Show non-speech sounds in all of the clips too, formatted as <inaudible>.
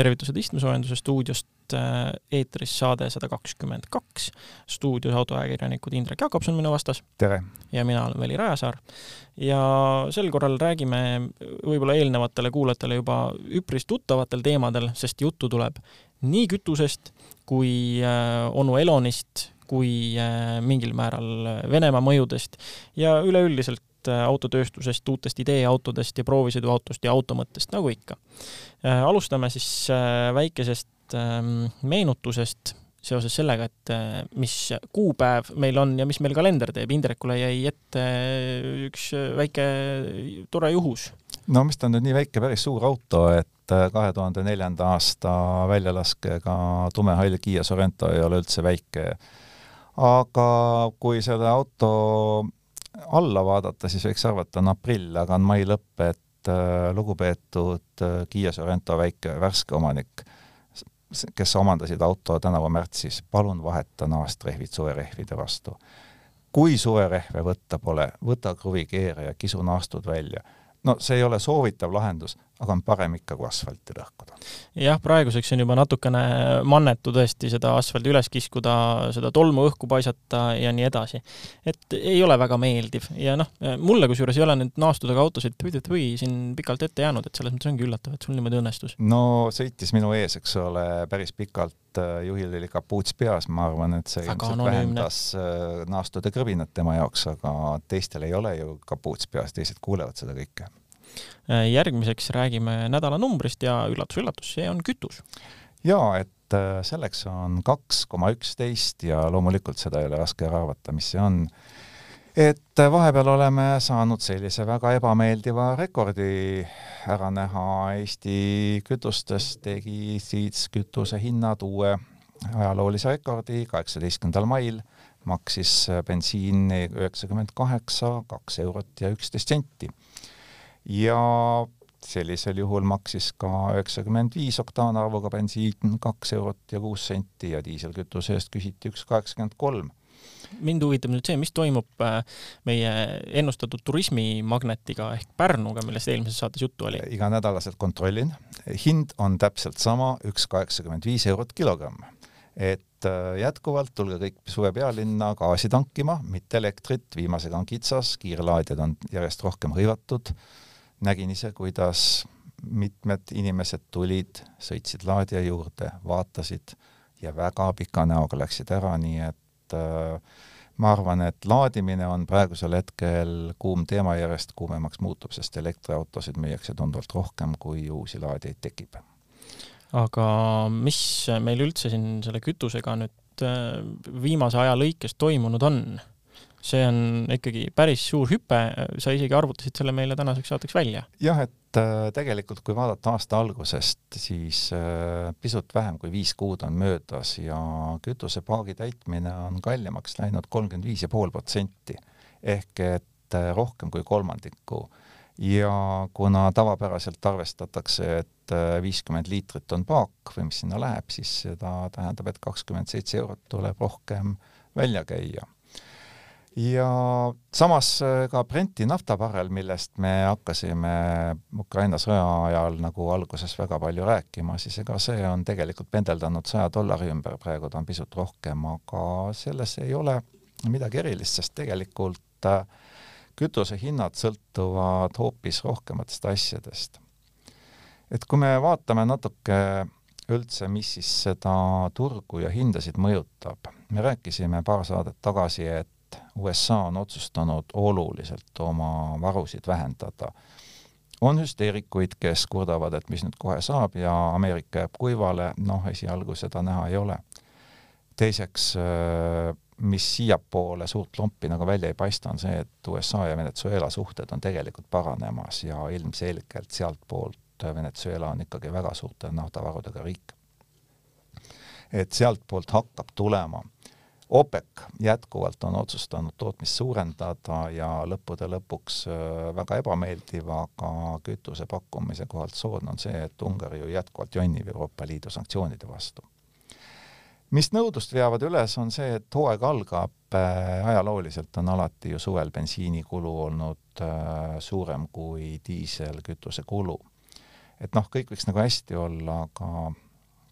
tervitused istmesoojenduse stuudiost, äh, eetris saade sada kakskümmend kaks, stuudios autoajakirjanikud Indrek Jakobson minu vastas. tere! ja mina olen Veli Rajasaar. ja sel korral räägime võib-olla eelnevatele kuulajatele juba üpris tuttavatel teemadel, sest juttu tuleb nii kütusest kui äh, onu Elonist, kui äh, mingil määral Venemaa mõjudest ja üleüldiselt autotööstusest, uutest ideeautodest ja proovisõiduautost ja automõttest, nagu ikka. Äh, alustame siis äh, väikesest ähm, meenutusest seoses sellega, et mis kuupäev meil on ja mis meil kalender teeb. Indrekule jäi ette üks väike tore juhus. no mis ta nüüd nii väike, päris suur auto, et kahe tuhande neljanda aasta väljalaskega tumehall Kiia Sorento ei ole üldse väike. aga kui selle auto alla vaadata, siis võiks arvata, on aprill, aga on mai lõpp, et äh, lugupeetud äh, Kiia Sorento väike värske omanik, kes omandasid auto tänavu märtsis, palun vaheta naastrehvid suverehvide vastu. kui suverehve võtta pole, võta kruvikeeraja ja kisu naastud välja no see ei ole soovitav lahendus, aga on parem ikka, kui asfalti lõhkuda. jah, praeguseks on juba natukene mannetu tõesti seda asfaldi üles kiskuda, seda tolmu õhku paisata ja nii edasi. et ei ole väga meeldiv ja noh, mulle kusjuures ei ole nüüd naastudega autosid või siin pikalt ette jäänud, et selles mõttes ongi üllatav, et sul niimoodi õnnestus. no sõitis minu ees, eks ole, päris pikalt äh, juhil oli kapuuts peas, ma arvan, et see ilmselt vähendas äh, naastude krõbinat tema jaoks, aga teistel ei ole ju kapuuts peas, teised kuulevad seda kõike järgmiseks räägime nädalanumbrist ja üllatus-üllatus, see on kütus. jaa, et äh, selleks on kaks koma üksteist ja loomulikult seda ei ole raske ära arvata, mis see on. et äh, vahepeal oleme saanud sellise väga ebameeldiva rekordi ära näha Eesti kütustes, tegi siis kütuse hinnad uue ajaloolise rekordi kaheksateistkümnendal mail maksis bensiin üheksakümmend kaheksa, kaks eurot ja üksteist senti ja sellisel juhul maksis ka üheksakümmend viis oktaanarvuga bensiin kaks eurot ja kuus senti ja diiselkütuse eest küsiti üks kaheksakümmend kolm mind huvitab nüüd see, mis toimub äh, meie ennustatud turismimagnetiga ehk Pärnuga, millest eelmises saates juttu oli. iganädalaselt kontrollin, hind on täpselt sama, üks kaheksakümmend viis eurot kilogramm. et äh, jätkuvalt tulge kõik suve pealinna gaasi tankima, mitte elektrit, viimasega on kitsas, kiirlaadijad on järjest rohkem hõivatud nägin ise, kuidas mitmed inimesed tulid, sõitsid laadija juurde, vaatasid ja väga pika näoga läksid ära, nii et äh, ma arvan, et laadimine on praegusel hetkel kuum teema, järjest kuumemaks muutub, sest elektriautosid müüakse tunduvalt rohkem, kui uusi laadijaid tekib. aga mis meil üldse siin selle kütusega nüüd äh, viimase aja lõikes toimunud on? See on ikkagi päris suur hüpe, sa isegi arvutasid selle meile tänaseks saateks välja. jah, et äh, tegelikult kui vaadata aasta algusest, siis äh, pisut vähem kui viis kuud on möödas ja kütusepaagi täitmine on kallimaks läinud kolmkümmend viis ja pool protsenti ehk et äh, rohkem kui kolmandiku. ja kuna tavapäraselt arvestatakse, et viiskümmend liitrit on paak või mis sinna läheb, siis seda tähendab, et kakskümmend seitse eurot tuleb rohkem välja käia ja samas äh, ka Brenti naftabarrel, millest me hakkasime Ukraina sõja ajal nagu alguses väga palju rääkima, siis ega see on tegelikult pendeldanud saja dollari ümber, praegu ta on pisut rohkem, aga selles ei ole midagi erilist, sest tegelikult äh, kütusehinnad sõltuvad hoopis rohkematest asjadest. et kui me vaatame natuke üldse, mis siis seda turgu ja hindasid mõjutab, me rääkisime paar saadet tagasi, et USA on otsustanud oluliselt oma varusid vähendada. on hüsteerikuid, kes kurdavad, et mis nüüd kohe saab ja Ameerika jääb kuivale, noh, esialgu seda näha ei ole. teiseks, äh, mis siiapoole suurt lompi nagu välja ei paista, on see, et USA ja Venezuela suhted on tegelikult paranemas ja ilmselgelt sealtpoolt Venezuela on ikkagi väga suurte naftavarudega riik. et sealtpoolt hakkab tulema OPEC jätkuvalt on otsustanud tootmist suurendada ja lõppude lõpuks äh, väga ebameeldiv, aga kütuse pakkumise kohalt soodne on see, et Ungari ju jätkuvalt jonnib Euroopa Liidu sanktsioonide vastu. mis nõudlust veavad üles, on see, et hooaeg algab, äh, ajalooliselt on alati ju suvel bensiinikulu olnud äh, suurem kui diiselkütuse kulu et noh, kõik võiks nagu hästi olla, aga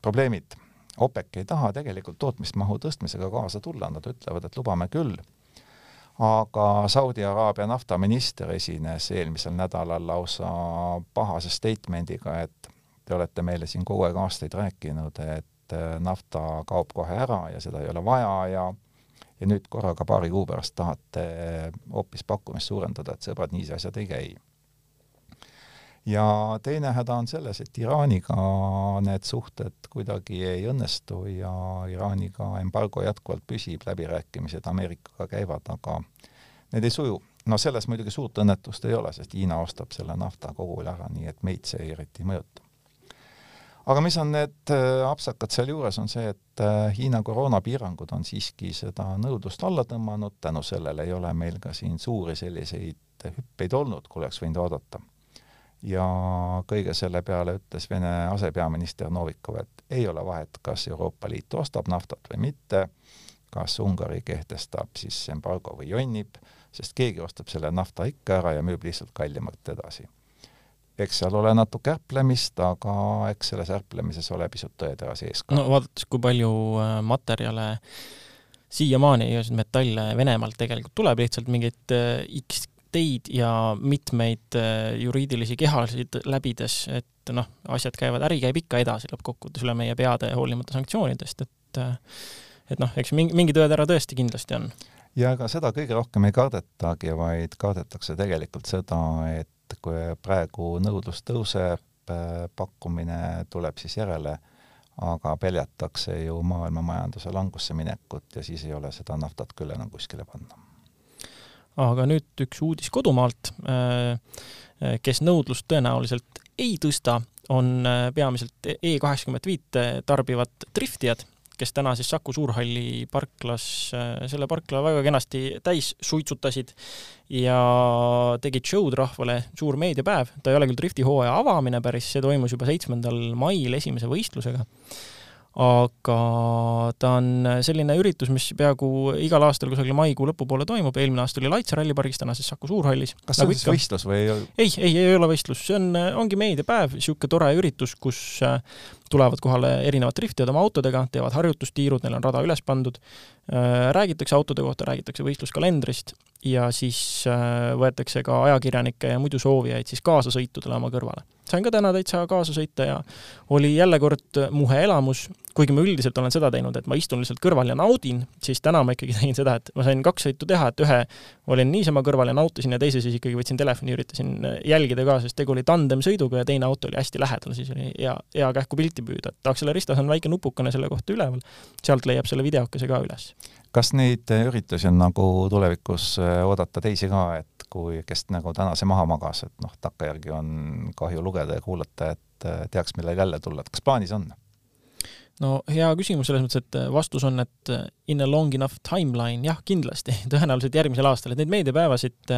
probleemid. OPEC ei taha tegelikult tootmismahu tõstmisega kaasa tulla, nad ütlevad, et lubame küll. aga Saudi Araabia naftaminister esines eelmisel nädalal lausa pahase statement'iga, et te olete meile siin kogu aeg aastaid rääkinud, et nafta kaob kohe ära ja seda ei ole vaja ja ja nüüd korraga paari kuu pärast tahate hoopis pakkumist suurendada, et sõbrad, nii see asjad ei käi ja teine häda on selles, et Iraaniga need suhted kuidagi ei õnnestu ja Iraaniga embargo jätkuvalt püsib, läbirääkimised Ameerikaga käivad, aga need ei suju. no selles muidugi suurt õnnetust ei ole, sest Hiina ostab selle nafta kogul ära, nii et meid see eriti ei mõjuta. aga mis on need äh, apsakad sealjuures, on see, et äh, Hiina koroonapiirangud on siiski seda nõudlust alla tõmmanud, tänu sellele ei ole meil ka siin suuri selliseid hüppeid olnud, kui oleks võinud oodata ja kõige selle peale ütles Vene asepeaminister Novikov, et ei ole vahet, kas Euroopa Liit ostab naftat või mitte, kas Ungari kehtestab siis embargo või jonnib, sest keegi ostab selle nafta ikka ära ja müüb lihtsalt kallimalt edasi. eks seal ole natuke ärplemist, aga eks selles ärplemises ole pisut tõetera sees ka. no vaadates, kui palju äh, materjale siiamaani, metalle Venemaalt tegelikult tuleb, lihtsalt mingeid äh, X teid ja mitmeid äh, juriidilisi kehasid läbides, et noh, asjad käivad, äri käib ikka edasi lõppkokkuvõttes üle meie peade, hoolimata sanktsioonidest, et äh, et noh, eks mingi, mingi tõetera tõesti kindlasti on. ja ega seda kõige rohkem ei kardetagi, vaid kardetakse tegelikult seda, et kui praegu nõudlus tõuseb, äh, pakkumine tuleb siis järele, aga peljatakse ju maailma majanduse langusse minekut ja siis ei ole seda naftat küll enam kuskile panna aga nüüd üks uudis kodumaalt, äh, äh, kes nõudlust tõenäoliselt ei tõsta, on äh, peamiselt E kaheksakümmend viite tarbivad driftijad, kes täna siis Saku Suurhalli parklas selle parkla väga kenasti täis suitsutasid ja tegid show'd rahvale, suur meediapäev, ta ei ole küll driftihooaja avamine päris, see toimus juba seitsmendal mail esimese võistlusega aga ta on selline üritus, mis peaaegu igal aastal kusagil maikuu lõpupoole toimub, eelmine aasta oli Laitse rallipargis, täna siis Saku Suurhallis. kas see nagu on siis võistlus või ei ole? ei, ei, ei ole võistlus, see on, ongi meediapäev, niisugune tore üritus, kus äh, tulevad kohale erinevad driftijad oma autodega, teevad harjutustiirud, neil on rada üles pandud, äh, räägitakse autode kohta, räägitakse võistluskalendrist ja siis äh, võetakse ka ajakirjanikke ja muidu soovijaid siis kaasasõitudele oma kõrvale. Sain ka täna täitsa kaasa sõita ja oli jälle kord muhe elamus, kuigi ma üldiselt olen seda teinud, et ma istun lihtsalt kõrval ja naudin, siis täna ma ikkagi <laughs> tegin seda, et ma sain kaks sõitu teha, et ühe olin niisama kõrval ja nautisin ja teise siis ikkagi võtsin telefoni, üritasin jälgida ka, sest tegu oli tandemsõiduga ja teine auto oli hästi lähedal, siis oli hea, hea kähku pilti püüda, et Acceleristas on väike nupukene selle kohta üleval, sealt leiab selle videokese ka üles. kas neid üritusi on nagu tulevikus oodata teisi ka, et kui, kes nagu täna see maha magas, et noh, takkajärgi on kahju lugeda ja kuulata, et äh, teaks, millal jälle tulla, et kas plaanis on? No hea küsimus selles mõttes, et äh, vastus on, et äh, in a long enough timeline, jah, kindlasti, <laughs> tõenäoliselt järgmisel aastal, et neid meediapäevasid,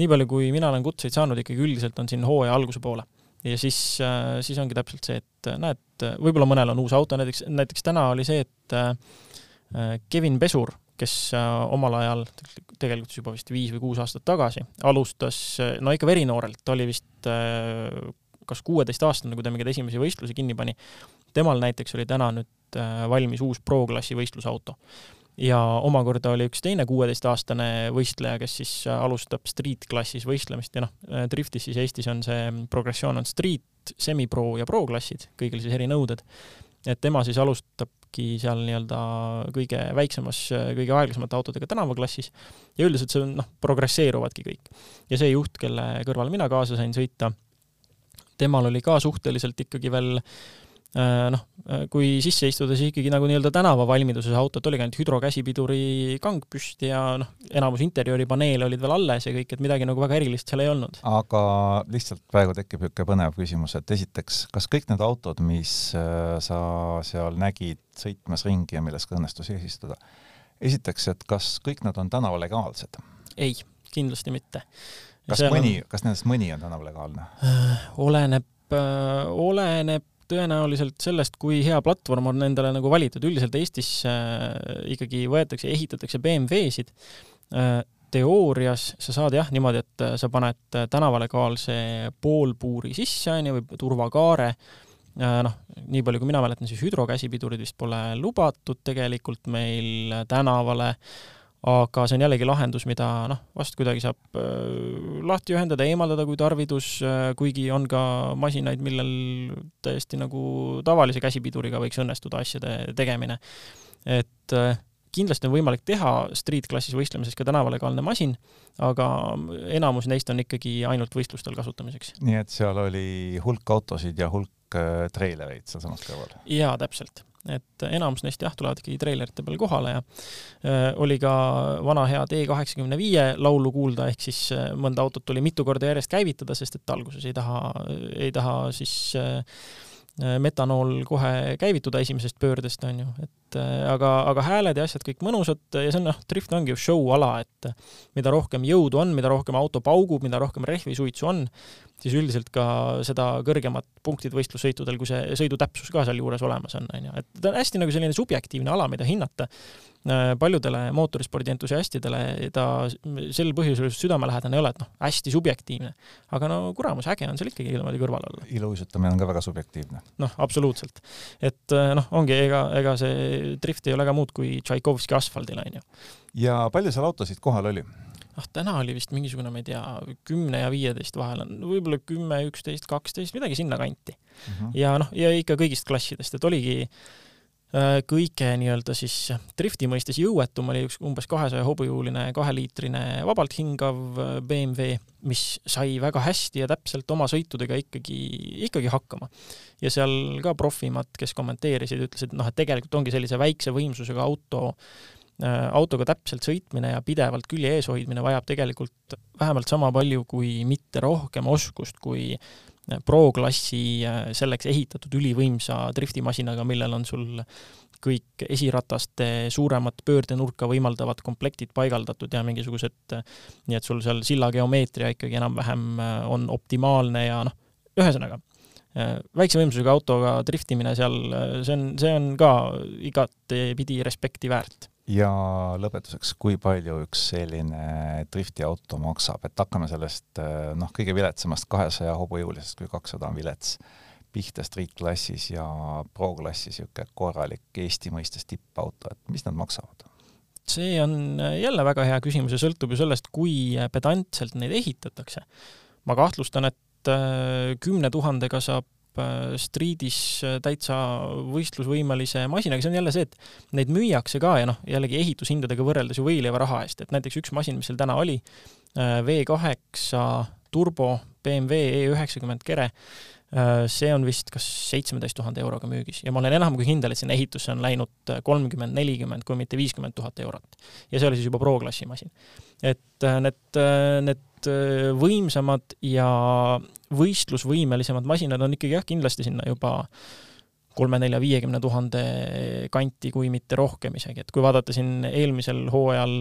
nii palju kui mina olen kutseid saanud, ikkagi üldiselt on siin hooaja alguse poole. ja siis, siis ongi täpselt see, et näed, võib-olla mõnel on uus auto, näiteks, näiteks täna oli see, et Kevin Pesur kes äh, omal ajal, tegelikult juba vist viis või kuus aastat tagasi, alustas äh, no ikka verinoorelt, ta oli vist äh, kas kuueteistaastane, kui ta mingeid esimesi võistlusi kinni pani. Temal näiteks oli täna nüüd valmis uus pro-klassi võistlusauto. ja omakorda oli üks teine kuueteistaastane võistleja, kes siis alustab street-klassis võistlemist ja noh, driftis siis Eestis on see progressioon on street, semi-pro ja pro-klassid, kõigil siis erinõuded. et tema siis alustab sõidabki seal nii-öelda kõige väiksemas, kõige aeglasemate autodega tänavaklassis ja üldiselt see on noh, progresseeruvadki kõik. ja see juht, kelle kõrval mina kaasa sain sõita, temal oli ka suhteliselt ikkagi veel Äh, noh, äh, kui sisse istuda, siis ikkagi nagu nii-öelda tänavavalmiduses autot, oligi ainult hüdrokäsipiduri kang püsti ja noh, enamus interjööripaneele olid veel alles ja kõik, et midagi nagu väga erilist seal ei olnud. aga lihtsalt praegu tekib niisugune põnev küsimus, et esiteks, kas kõik need autod, mis äh, sa seal nägid sõitmas ringi ja milles ka õnnestus eesistuda, esiteks, et kas kõik nad on tänavalegaalsed? ei, kindlasti mitte. kas mõni on..., kas nendest mõni on tänavalegaalne? oleneb, oleneb tõenäoliselt sellest, kui hea platvorm on endale nagu valitud, üldiselt Eestis äh, ikkagi võetakse, ehitatakse BMW-sid äh,. teoorias sa saad jah niimoodi, et sa paned tänavalegaalse poolpuuri sisse, on ju, või turvakaare, noh, nii palju kui mina mäletan, siis hüdrokäsipidurid vist pole lubatud tegelikult meil tänavale, aga see on jällegi lahendus, mida noh, vast kuidagi saab äh, lahti ühendada, eemaldada, kui tarvidus äh,, kuigi on ka masinaid, millel täiesti nagu tavalise käsipiduriga võiks õnnestuda asjade tegemine. et äh, kindlasti on võimalik teha street-klassis võistlemises ka tänavalegaalne masin, aga enamus neist on ikkagi ainult võistlustel kasutamiseks. nii et seal oli hulk autosid ja hulk treilereid sealsamas kõrval? jaa, täpselt et enamus neist jah, tulevad ikkagi treilerite peal kohale ja äh, oli ka vana hea T kaheksakümne viie laulu kuulda, ehk siis äh, mõnda autot tuli mitu korda järjest käivitada, sest et alguses ei taha, ei taha siis äh, metanool kohe käivituda esimesest pöördest, on ju, et äh, aga, aga hääled ja asjad kõik mõnusad ja see on noh, drift ongi ju show ala, et mida rohkem jõudu on, mida rohkem auto paugub, mida rohkem rehvisuitsu on, siis üldiselt ka seda kõrgemad punktid võistlussõitudel, kui see sõidutäpsus ka sealjuures olemas on, on ju, et ta on hästi nagu selline subjektiivne ala, mida hinnata. Äh, paljudele mootorispordi entusiastidele ta sel põhjusel just südamelähedane ei ole, et noh, hästi subjektiivne. aga no kuramus, äge on seal ikkagi niimoodi kõrval olla. iluuisutamine on ka väga subjektiivne. noh, absoluutselt. et äh, noh, ongi, ega, ega see drift ei ole ka muud kui Tšaikovski asfaldil, on ju. ja palju seal autosid kohal oli? Noh, täna oli vist mingisugune, ma ei tea, kümne ja viieteist vahel on võib-olla kümme, üksteist, kaksteist, midagi sinnakanti mm. -hmm. ja noh, ja ikka kõigist klassidest, et oligi äh, kõige nii-öelda siis drifti mõistes jõuetum oli üks umbes kahesaja hobujõuline kaheliitrine vabalt hingav äh, BMW, mis sai väga hästi ja täpselt oma sõitudega ikkagi, ikkagi hakkama. ja seal ka profimad, kes kommenteerisid, ütlesid, et noh, et tegelikult ongi sellise väikse võimsusega auto autoga täpselt sõitmine ja pidevalt külje ees hoidmine vajab tegelikult vähemalt sama palju, kui mitte rohkem oskust kui äh, pro-klassi äh, selleks ehitatud ülivõimsa driftimasinaga, millel on sul kõik esirataste suuremat pöördenurka võimaldavad komplektid paigaldatud ja mingisugused, nii et sul seal silla geomeetria ikkagi enam-vähem on optimaalne ja noh, ühesõnaga, väikse võimsusega autoga driftimine seal, see on, see on ka igatepidi respekti väärt ja lõpetuseks, kui palju üks selline driftiauto maksab, et hakkame sellest noh, kõige viletsamast kahesaja hobujõulisest, kui kakssada on vilets, pihta street-klassis ja pro-klassis niisugune korralik Eesti mõistes tippauto, et mis nad maksavad? see on jälle väga hea küsimus ja sõltub ju sellest, kui pedantselt neid ehitatakse. ma kahtlustan, et kümne tuhandega saab Äh, streedis äh, täitsa võistlusvõimelise masinaga, see on jälle see, et neid müüakse ka ja noh, jällegi ehitushindadega võrreldes ju võileiva raha eest, et näiteks üks masin, mis seal täna oli, äh, V8 turbo BMW E90 kere, see on vist kas seitsmeteist tuhande euroga müügis ja ma olen enam kui kindel, et sinna ehitusse on läinud kolmkümmend, nelikümmend, kui mitte viiskümmend tuhat eurot. ja see oli siis juba pro-klassi masin. et need, need võimsamad ja võistlusvõimelisemad masinad on ikkagi jah, kindlasti sinna juba kolme, nelja, viiekümne tuhande kanti, kui mitte rohkem isegi, et kui vaadata siin eelmisel hooajal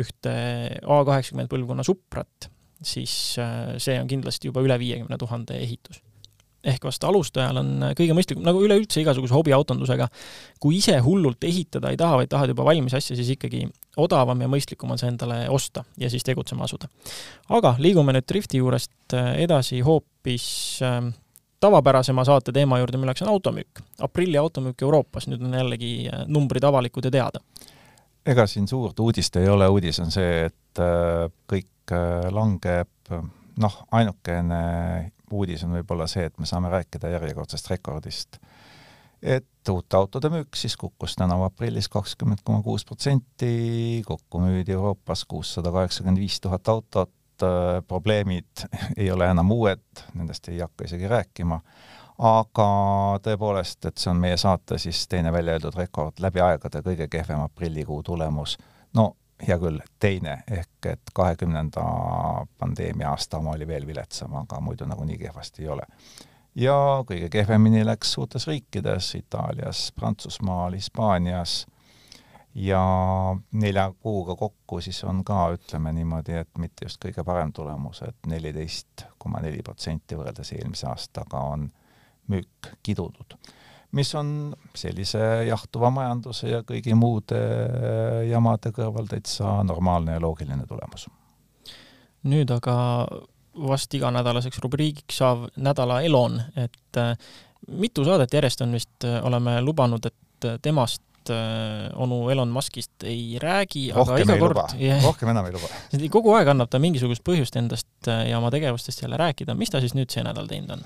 ühte A kaheksakümmend põlvkonna Suprat, siis äh, see on kindlasti juba üle viiekümne tuhande ehitus ehk vast alustajal on kõige mõistlikum, nagu üleüldse igasuguse hobiautondusega, kui ise hullult ehitada ei taha, vaid tahad juba valmis asja, siis ikkagi odavam ja mõistlikum on see endale osta ja siis tegutsema asuda. aga liigume nüüd drifti juurest äh, edasi hoopis äh, tavapärasema saate teema juurde, milleks on automüük. aprilli automüük Euroopas, nüüd on jällegi äh, numbrid avalikud ja teada. ega siin suurt uudist ei ole, uudis on see, et äh, kõik langeb noh, ainukene uudis on võib-olla see, et me saame rääkida järjekordsest rekordist. et uute autode müük siis kukkus tänavu aprillis kakskümmend koma kuus protsenti, kokku müüdi Euroopas kuussada kaheksakümmend viis tuhat autot, probleemid ei ole enam uued, nendest ei hakka isegi rääkima, aga tõepoolest, et see on meie saate siis teine välja öeldud rekord, läbi aegade kõige kehvem aprillikuu tulemus. no hea küll, teine ehk et kahekümnenda pandeemia aasta oma oli veel viletsam, aga muidu nagunii kehvasti ei ole. ja kõige kehvemini läks suurtes riikides, Itaalias, Prantsusmaal, Hispaanias ja nelja kuuga kokku siis on ka, ütleme niimoodi, et mitte just kõige parem tulemus et, et neliteist koma neli protsenti võrreldes eelmise aastaga on müük kidunud mis on sellise jahtuva majanduse ja kõigi muude jamade kõrval täitsa normaalne ja loogiline tulemus. nüüd aga vast iganädalaseks rubriigiks saav nädala Elon, et äh, mitu saadet järjest on vist, äh, oleme lubanud, et äh, temast onu Elon Muskist ei räägi, aga iga kord <laughs> rohkem enam ei luba. kogu aeg annab ta mingisugust põhjust endast ja oma tegevustest jälle rääkida, mis ta siis nüüd see nädal teinud on?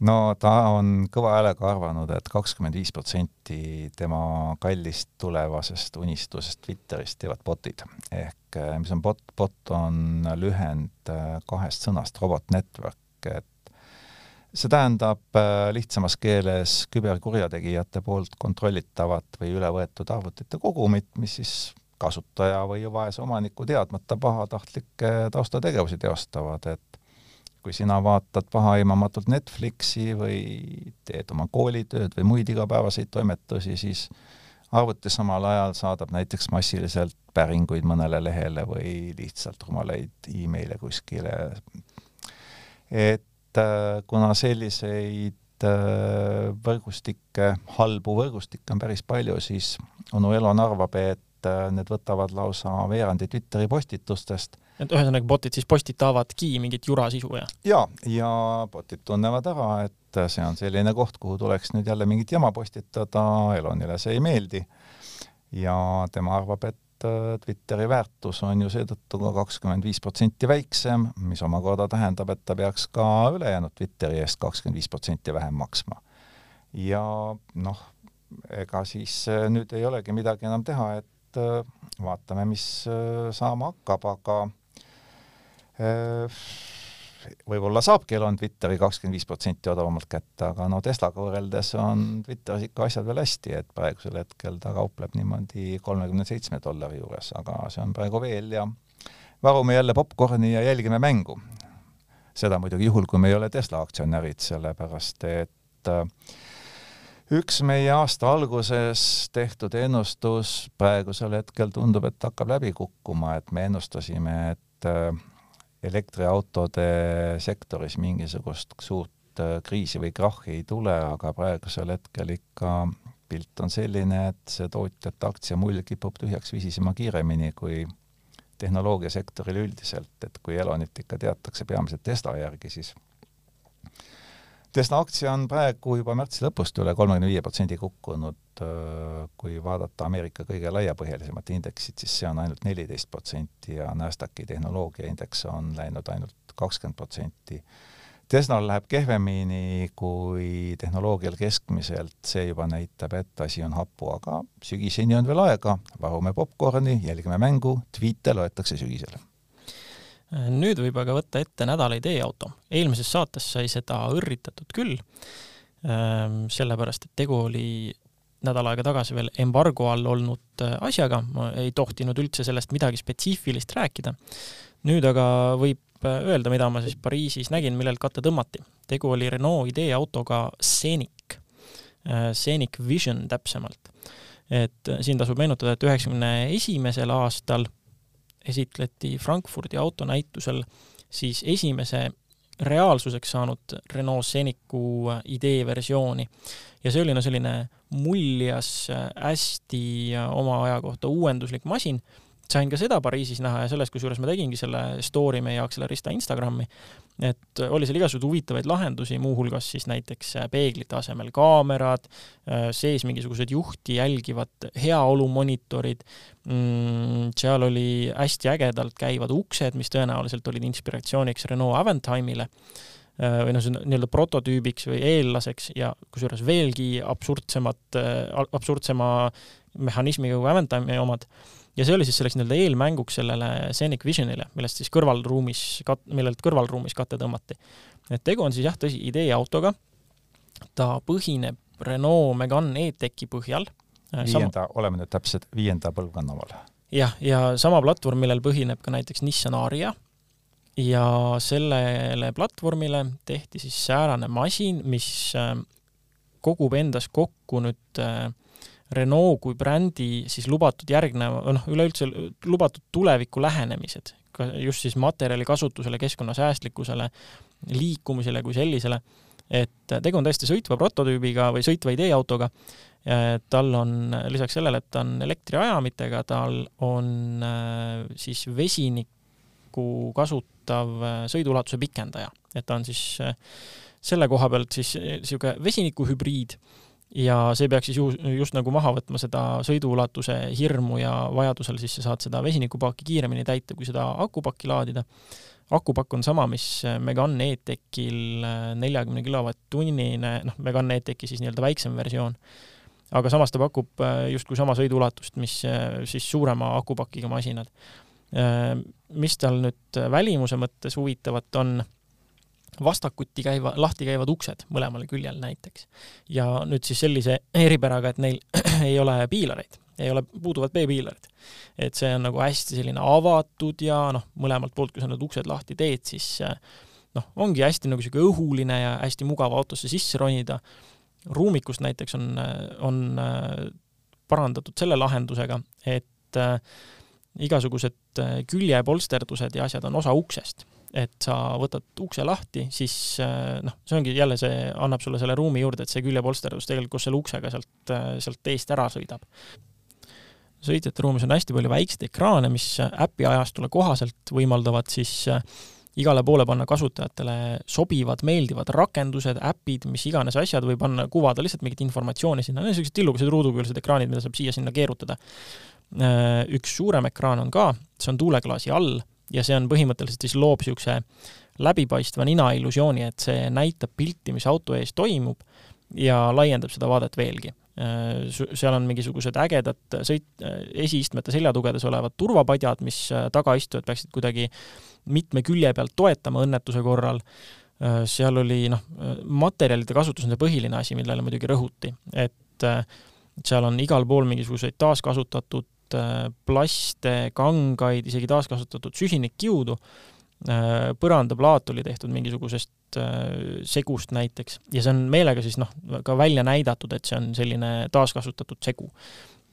No ta on kõva häälega arvanud et, et kakskümmend viis protsenti tema kallist tulevasest unistusest Twitterist teevad botid. ehk mis on bot, bot on lühend kahest sõnast robot network, et see tähendab lihtsamas keeles küberkurjategijate poolt kontrollitavat või üle võetud arvutite kogumit, mis siis kasutaja või vaese omaniku teadmata pahatahtlikke taustategevusi teostavad, et kui sina vaatad pahaaimamatult Netflixi või teed oma koolitööd või muid igapäevaseid toimetusi, siis arvuti samal ajal saadab näiteks massiliselt päringuid mõnele lehele või lihtsalt rumalaid emaile kuskile. et äh, kuna selliseid äh, võrgustikke, halbu võrgustikke on päris palju, siis onu Elon arvab, et äh, need võtavad lausa veerandi Twitteri postitustest et ühesõnaga botid siis postitavadki mingit jurasisu ja? jaa, ja botid tunnevad ära, et see on selline koht, kuhu tuleks nüüd jälle mingit jama postitada, Elonile see ei meeldi ja tema arvab, et äh, Twitteri väärtus on ju seetõttu ka kakskümmend viis protsenti väiksem, mis omakorda tähendab, et ta peaks ka ülejäänud Twitteri eest kakskümmend viis protsenti vähem maksma. ja noh, ega siis äh, nüüd ei olegi midagi enam teha, et äh, vaatame, mis saama hakkab, aga Äh, võib-olla saabki Elon Twitteri kakskümmend viis protsenti odavamalt kätte, aga no Teslaga võrreldes on Twitteris ikka asjad veel hästi, et praegusel hetkel ta kaupleb niimoodi kolmekümne seitsme dollari juures, aga see on praegu veel ja varume jälle popkorni ja jälgime mängu. seda muidugi juhul, kui me ei ole Tesla aktsionärid, sellepärast et äh, üks meie aasta alguses tehtud ennustus praegusel hetkel tundub, et hakkab läbi kukkuma, et me ennustasime, et äh, elektriautode sektoris mingisugust suurt äh, kriisi või krahhi ei tule, aga praegusel hetkel ikka pilt on selline, et see tootjate aktsiamull kipub tühjaks visisema kiiremini kui tehnoloogiasektoril üldiselt, et kui Elonit ikka teatakse peamiselt Tesla järgi, siis Tesla aktsia on praegu juba märtsi lõpust üle kolmekümne viie protsendi kukkunud, kui vaadata Ameerika kõige laiapõhjalisemat indeksit, siis see on ainult neliteist protsenti ja Nasdaqi tehnoloogiaindeks on läinud ainult kakskümmend protsenti. Teslal läheb kehvemini kui tehnoloogial keskmiselt, see juba näitab, et asi on hapu, aga sügiseni on veel aega, varume popkorni, jälgime mängu, tweet'e loetakse sügisel nüüd võib aga võtta ette nädala ideeauto. eelmises saates sai seda õrritatud küll, ehm, sellepärast et tegu oli nädal aega tagasi veel embargo all olnud äh, asjaga, ma ei tohtinud üldse sellest midagi spetsiifilist rääkida. nüüd aga võib äh, öelda, mida ma siis Pariisis nägin, millelt katte tõmmati. tegu oli Renault ideeautoga Scenic, äh, Scenic Vision täpsemalt. et siin tasub meenutada, et üheksakümne esimesel aastal esitleti Frankfurdi autonäitusel siis esimese reaalsuseks saanud Renault Scenicu idee versiooni. ja see oli no selline muljas hästi oma aja kohta uuenduslik masin, sain ka seda Pariisis näha ja selles, kusjuures ma tegingi selle story meie Akselerista Instagrami, et oli seal igasuguseid huvitavaid lahendusi, muuhulgas siis näiteks peeglite asemel kaamerad, sees mingisugused juhti jälgivad heaolumonitorid, mm, seal oli hästi ägedalt käivad uksed, mis tõenäoliselt olid inspiratsiooniks Renault Avantime'ile või noh, nii-öelda prototüübiks või eellaseks ja kusjuures veelgi absurdsemat, absurdsema mehhanismiga kui Avantime omad ja see oli siis selleks nii-öelda eelmänguks sellele Scenic Visionile, millest siis kõrvalruumis, kat-, millelt kõrvalruumis kate tõmmati. et tegu on siis jah, tõsi, ideeautoga, ta põhineb Renault Megane E-Techi põhjal. Äh, viienda, oleme nüüd täpselt viienda põlvkonna omal. jah, ja sama platvorm, millel põhineb ka näiteks Nissan Aria, ja sellele platvormile tehti siis säärane masin, mis äh, kogub endas kokku nüüd äh, Renault kui brändi siis lubatud järgneva, noh, üleüldse lubatud tuleviku lähenemised, ka just siis materjali kasutusele, keskkonnasäästlikkusele, liikumisele kui sellisele, et tegu on täiesti sõitva prototüübiga või sõitva ideeautoga, tal on lisaks sellele, et ta on elektriajamitega, tal on siis vesinikku kasutav sõiduulatuse pikendaja, et ta on siis selle koha pealt siis niisugune vesinikuhübriid ja see peaks siis ju, just nagu maha võtma seda sõiduulatuse hirmu ja vajadusel siis sa saad seda vesinikupaaki kiiremini täita, kui seda akupakki laadida. akupakk on sama, mis Megane E-Techil neljakümne kilovatt-tunnine, noh, Megane E-Techi siis nii-öelda väiksem versioon. aga samas ta pakub äh, justkui sama sõiduulatust, mis äh, siis suurema akupakiga masinad. Äh, mis tal nüüd välimuse mõttes huvitavat on vastakuti käiva, lahti käivad uksed mõlemal küljel näiteks. ja nüüd siis sellise eripäraga, et neil <clears throat> ei ole piilareid, ei ole, puuduvad B-piilarid. et see on nagu hästi selline avatud ja noh, mõlemalt poolt, kui sa need uksed lahti teed, siis noh, ongi hästi nagu niisugune õhuline ja hästi mugav autosse sisse ronida. ruumikust näiteks on, on parandatud selle lahendusega, et äh, igasugused küljepolsterdused ja asjad on osa uksest et sa võtad ukse lahti, siis äh, noh, see ongi jälle see, annab sulle selle ruumi juurde, et see küljepolsterdus tegelikult selle uksega sealt, äh, sealt teest ära sõidab. sõitjate ruumis on hästi palju väikseid ekraane, mis äpi ajastule kohaselt võimaldavad siis äh, igale poole panna kasutajatele sobivad, meeldivad rakendused, äpid, mis iganes asjad või panna, kuvada lihtsalt mingit informatsiooni sinna, niisugused tillukesed ruudukülgsed ekraanid, mida saab siia-sinna keerutada. Üks suurem ekraan on ka, see on tuuleklaasi all ja see on põhimõtteliselt siis loob niisuguse läbipaistva nina illusiooni, et see näitab pilti, mis auto ees toimub ja laiendab seda vaadet veelgi. Äh, seal on mingisugused ägedad sõit, esiistmete seljatugedes olevad turvapadjad, mis äh, tagaistujad peaksid kuidagi mitme külje pealt toetama õnnetuse korral, äh, seal oli noh, materjalide kasutus on see põhiline asi, millele muidugi rõhuti, et seal on igal pool mingisuguseid taaskasutatud plaste, kangaid, isegi taaskasutatud süsinikkiudu. Äh, põrandaplaat oli tehtud mingisugusest äh, segust näiteks ja see on meelega siis noh, ka välja näidatud, et see on selline taaskasutatud segu.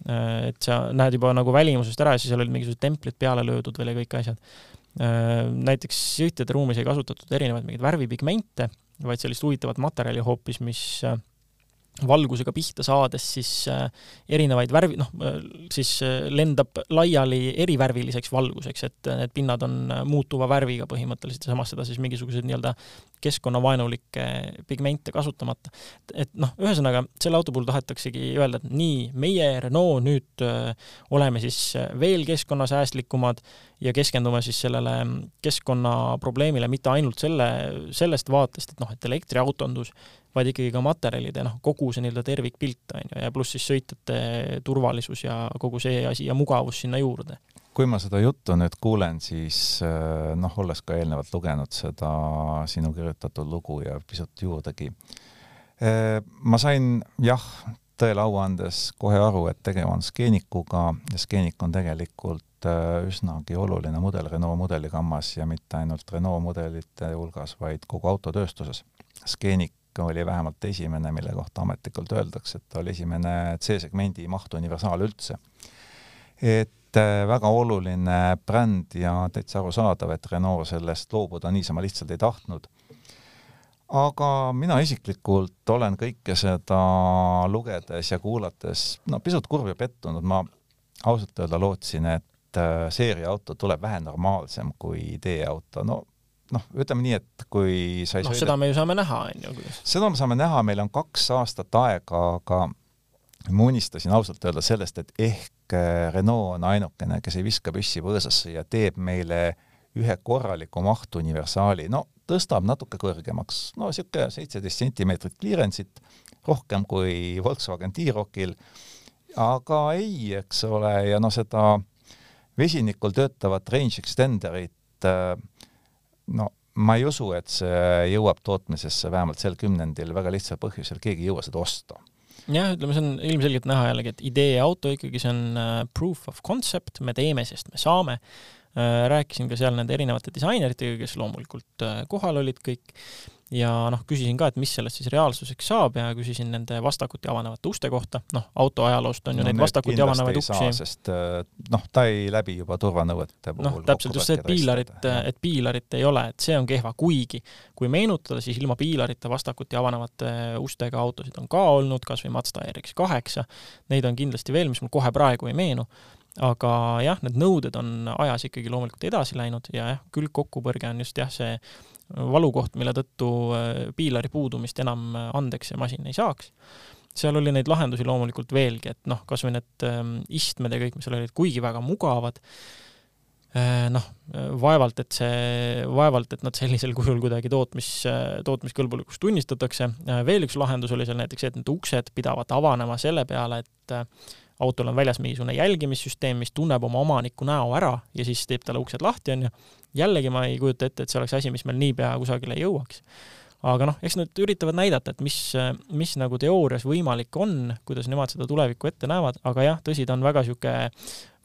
et sa näed juba nagu välimusest ära ja siis seal olid mingisugused templid peale löödud veel ja kõik asjad. näiteks sõitjate ruumis ei kasutatud erinevaid mingeid värvipigmente, vaid sellist huvitavat materjali hoopis, mis valgusega pihta saades siis äh, erinevaid värvi, noh, äh, siis äh, lendab laiali erivärviliseks valguseks, et need pinnad on muutuva värviga põhimõtteliselt ja samas seda siis mingisuguseid nii-öelda keskkonnavaenulikke pigmente kasutamata. et noh, ühesõnaga selle auto puhul tahetaksegi öelda, et nii, meie Renault nüüd oleme siis veel keskkonnasäästlikumad ja keskendume siis sellele keskkonnaprobleemile mitte ainult selle, sellest vaatest, et noh, et elektriautondus, vaid ikkagi ka materjalid ja noh, kogu see nii-öelda tervikpilt, on ju, ja pluss siis sõitjate turvalisus ja kogu see asi ja mugavus sinna juurde kui ma seda juttu nüüd kuulen, siis äh, noh, olles ka eelnevalt lugenud seda sinu kirjutatud lugu ja pisut juurdegi, äh, ma sain jah, tõele au andes kohe aru, et tegu on skeenikuga ja skeenik on tegelikult Äh, üsnagi oluline mudel Renault mudeligammas ja mitte ainult Renault mudelite hulgas, vaid kogu autotööstuses. Scenic oli vähemalt esimene, mille kohta ametlikult öeldakse, et ta oli esimene C-segmendi mahtu universaal üldse. et äh, väga oluline bränd ja täitsa arusaadav, et Renault sellest loobuda niisama lihtsalt ei tahtnud. Aga mina isiklikult olen kõike seda lugedes ja kuulates no pisut kurb ja pettunud, ma ausalt öelda lootsin, et et äh, seeriaauto tuleb vähe normaalsem kui teeauto, no noh, ütleme nii, et kui sa ei noh, seda me ju saame näha, on ju. seda me saame näha, meil on kaks aastat aega, aga ma unistasin ausalt öelda sellest, et ehk äh, Renault on ainukene, kes ei viska püssi põõsasse ja teeb meile ühe korraliku mahtu universaali, no tõstab natuke kõrgemaks, no niisugune seitseteist sentimeetrit clearance'it, rohkem kui Volkswagen T-Rockil, aga ei, eks ole, ja noh, seda vesinikul töötavat range extenderit, äh, no ma ei usu, et see jõuab tootmisesse vähemalt sel kümnendil väga lihtsal põhjusel, keegi ei jõua seda osta. jah, ütleme, see on ilmselgelt näha jällegi, et idee auto ikkagi, see on uh, proof of concept, me teeme, sest me saame uh,. rääkisin ka seal nende erinevate disaineritega, kes loomulikult uh, kohal olid kõik ja noh, küsisin ka, et mis sellest siis reaalsuseks saab ja küsisin nende vastakuti avanevate uste kohta, noh, auto ajaloost on ju no, neid vastakuti avanevaid uksi. sest äh, noh, ta ei läbi juba turvanõuete puhul. noh, täpselt just see, et piilarit, et piilarit ei ole, et see on kehva, kuigi kui meenutada, siis ilma piilarita vastakuti avanevate ustega autosid on ka olnud, kas või Mazda RX8, neid on kindlasti veel, mis mul kohe praegu ei meenu, aga jah, need nõuded on ajas ikkagi loomulikult edasi läinud ja jah, külgkokkupõrge on just jah, see valukoht, mille tõttu äh, piilari puudumist enam äh, andeks see masin ei saaks. seal oli neid lahendusi loomulikult veelgi, et noh, kas või need ähm, istmed ja kõik, mis seal olid, kuigi väga mugavad, äh, noh, vaevalt, et see, vaevalt, et nad sellisel kujul kuidagi tootmis, tootmiskõlbulikuks tunnistatakse. veel üks lahendus oli seal näiteks see, et need uksed pidavat avanema selle peale, et autol on väljas mingisugune jälgimissüsteem, mis tunneb oma omaniku näo ära ja siis teeb talle uksed lahti, onju jällegi ma ei kujuta ette, et see oleks asi, mis meil niipea kusagile jõuaks. aga noh, eks nad üritavad näidata, et mis, mis nagu teoorias võimalik on, kuidas nemad seda tulevikku ette näevad, aga jah, tõsi, ta on väga niisugune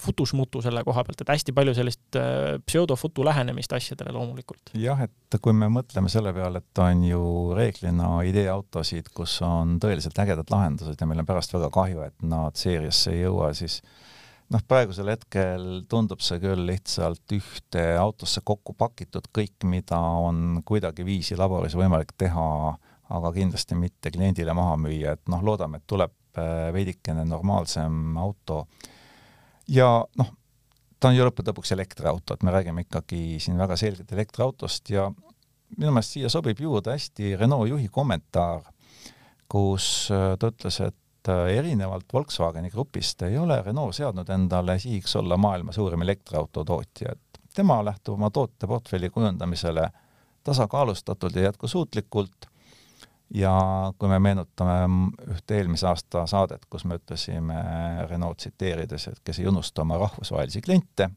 futusmutu selle koha pealt, et hästi palju sellist äh, pseudofutu lähenemist asjadele loomulikult. jah, et kui me mõtleme selle peale, et on ju reeglina ideeautosid, kus on tõeliselt ägedad lahendused ja meil on pärast väga kahju, et nad seeriasse ei jõua, siis noh, praegusel hetkel tundub see küll lihtsalt ühte autosse kokku pakitud, kõik, mida on kuidagiviisi laboris võimalik teha, aga kindlasti mitte kliendile maha müüa, et noh, loodame, et tuleb äh, veidikene normaalsem auto. ja noh, ta on ju lõppude lõpuks elektriauto, et me räägime ikkagi siin väga selgelt elektriautost ja minu meelest siia sobib juurde hästi Renault juhi kommentaar, kus äh, ta ütles, et et äh, erinevalt Volkswageni grupist ei ole Renault seadnud endale sihiks olla maailma suurim elektriauto tootja, et tema lähtub oma tooteportfelli kujundamisele tasakaalustatult ja jätkusuutlikult. Ja kui me meenutame ühte eelmise aasta saadet, kus me ütlesime Renault tsiteerides, et kes ei unusta oma rahvusvahelisi kliente,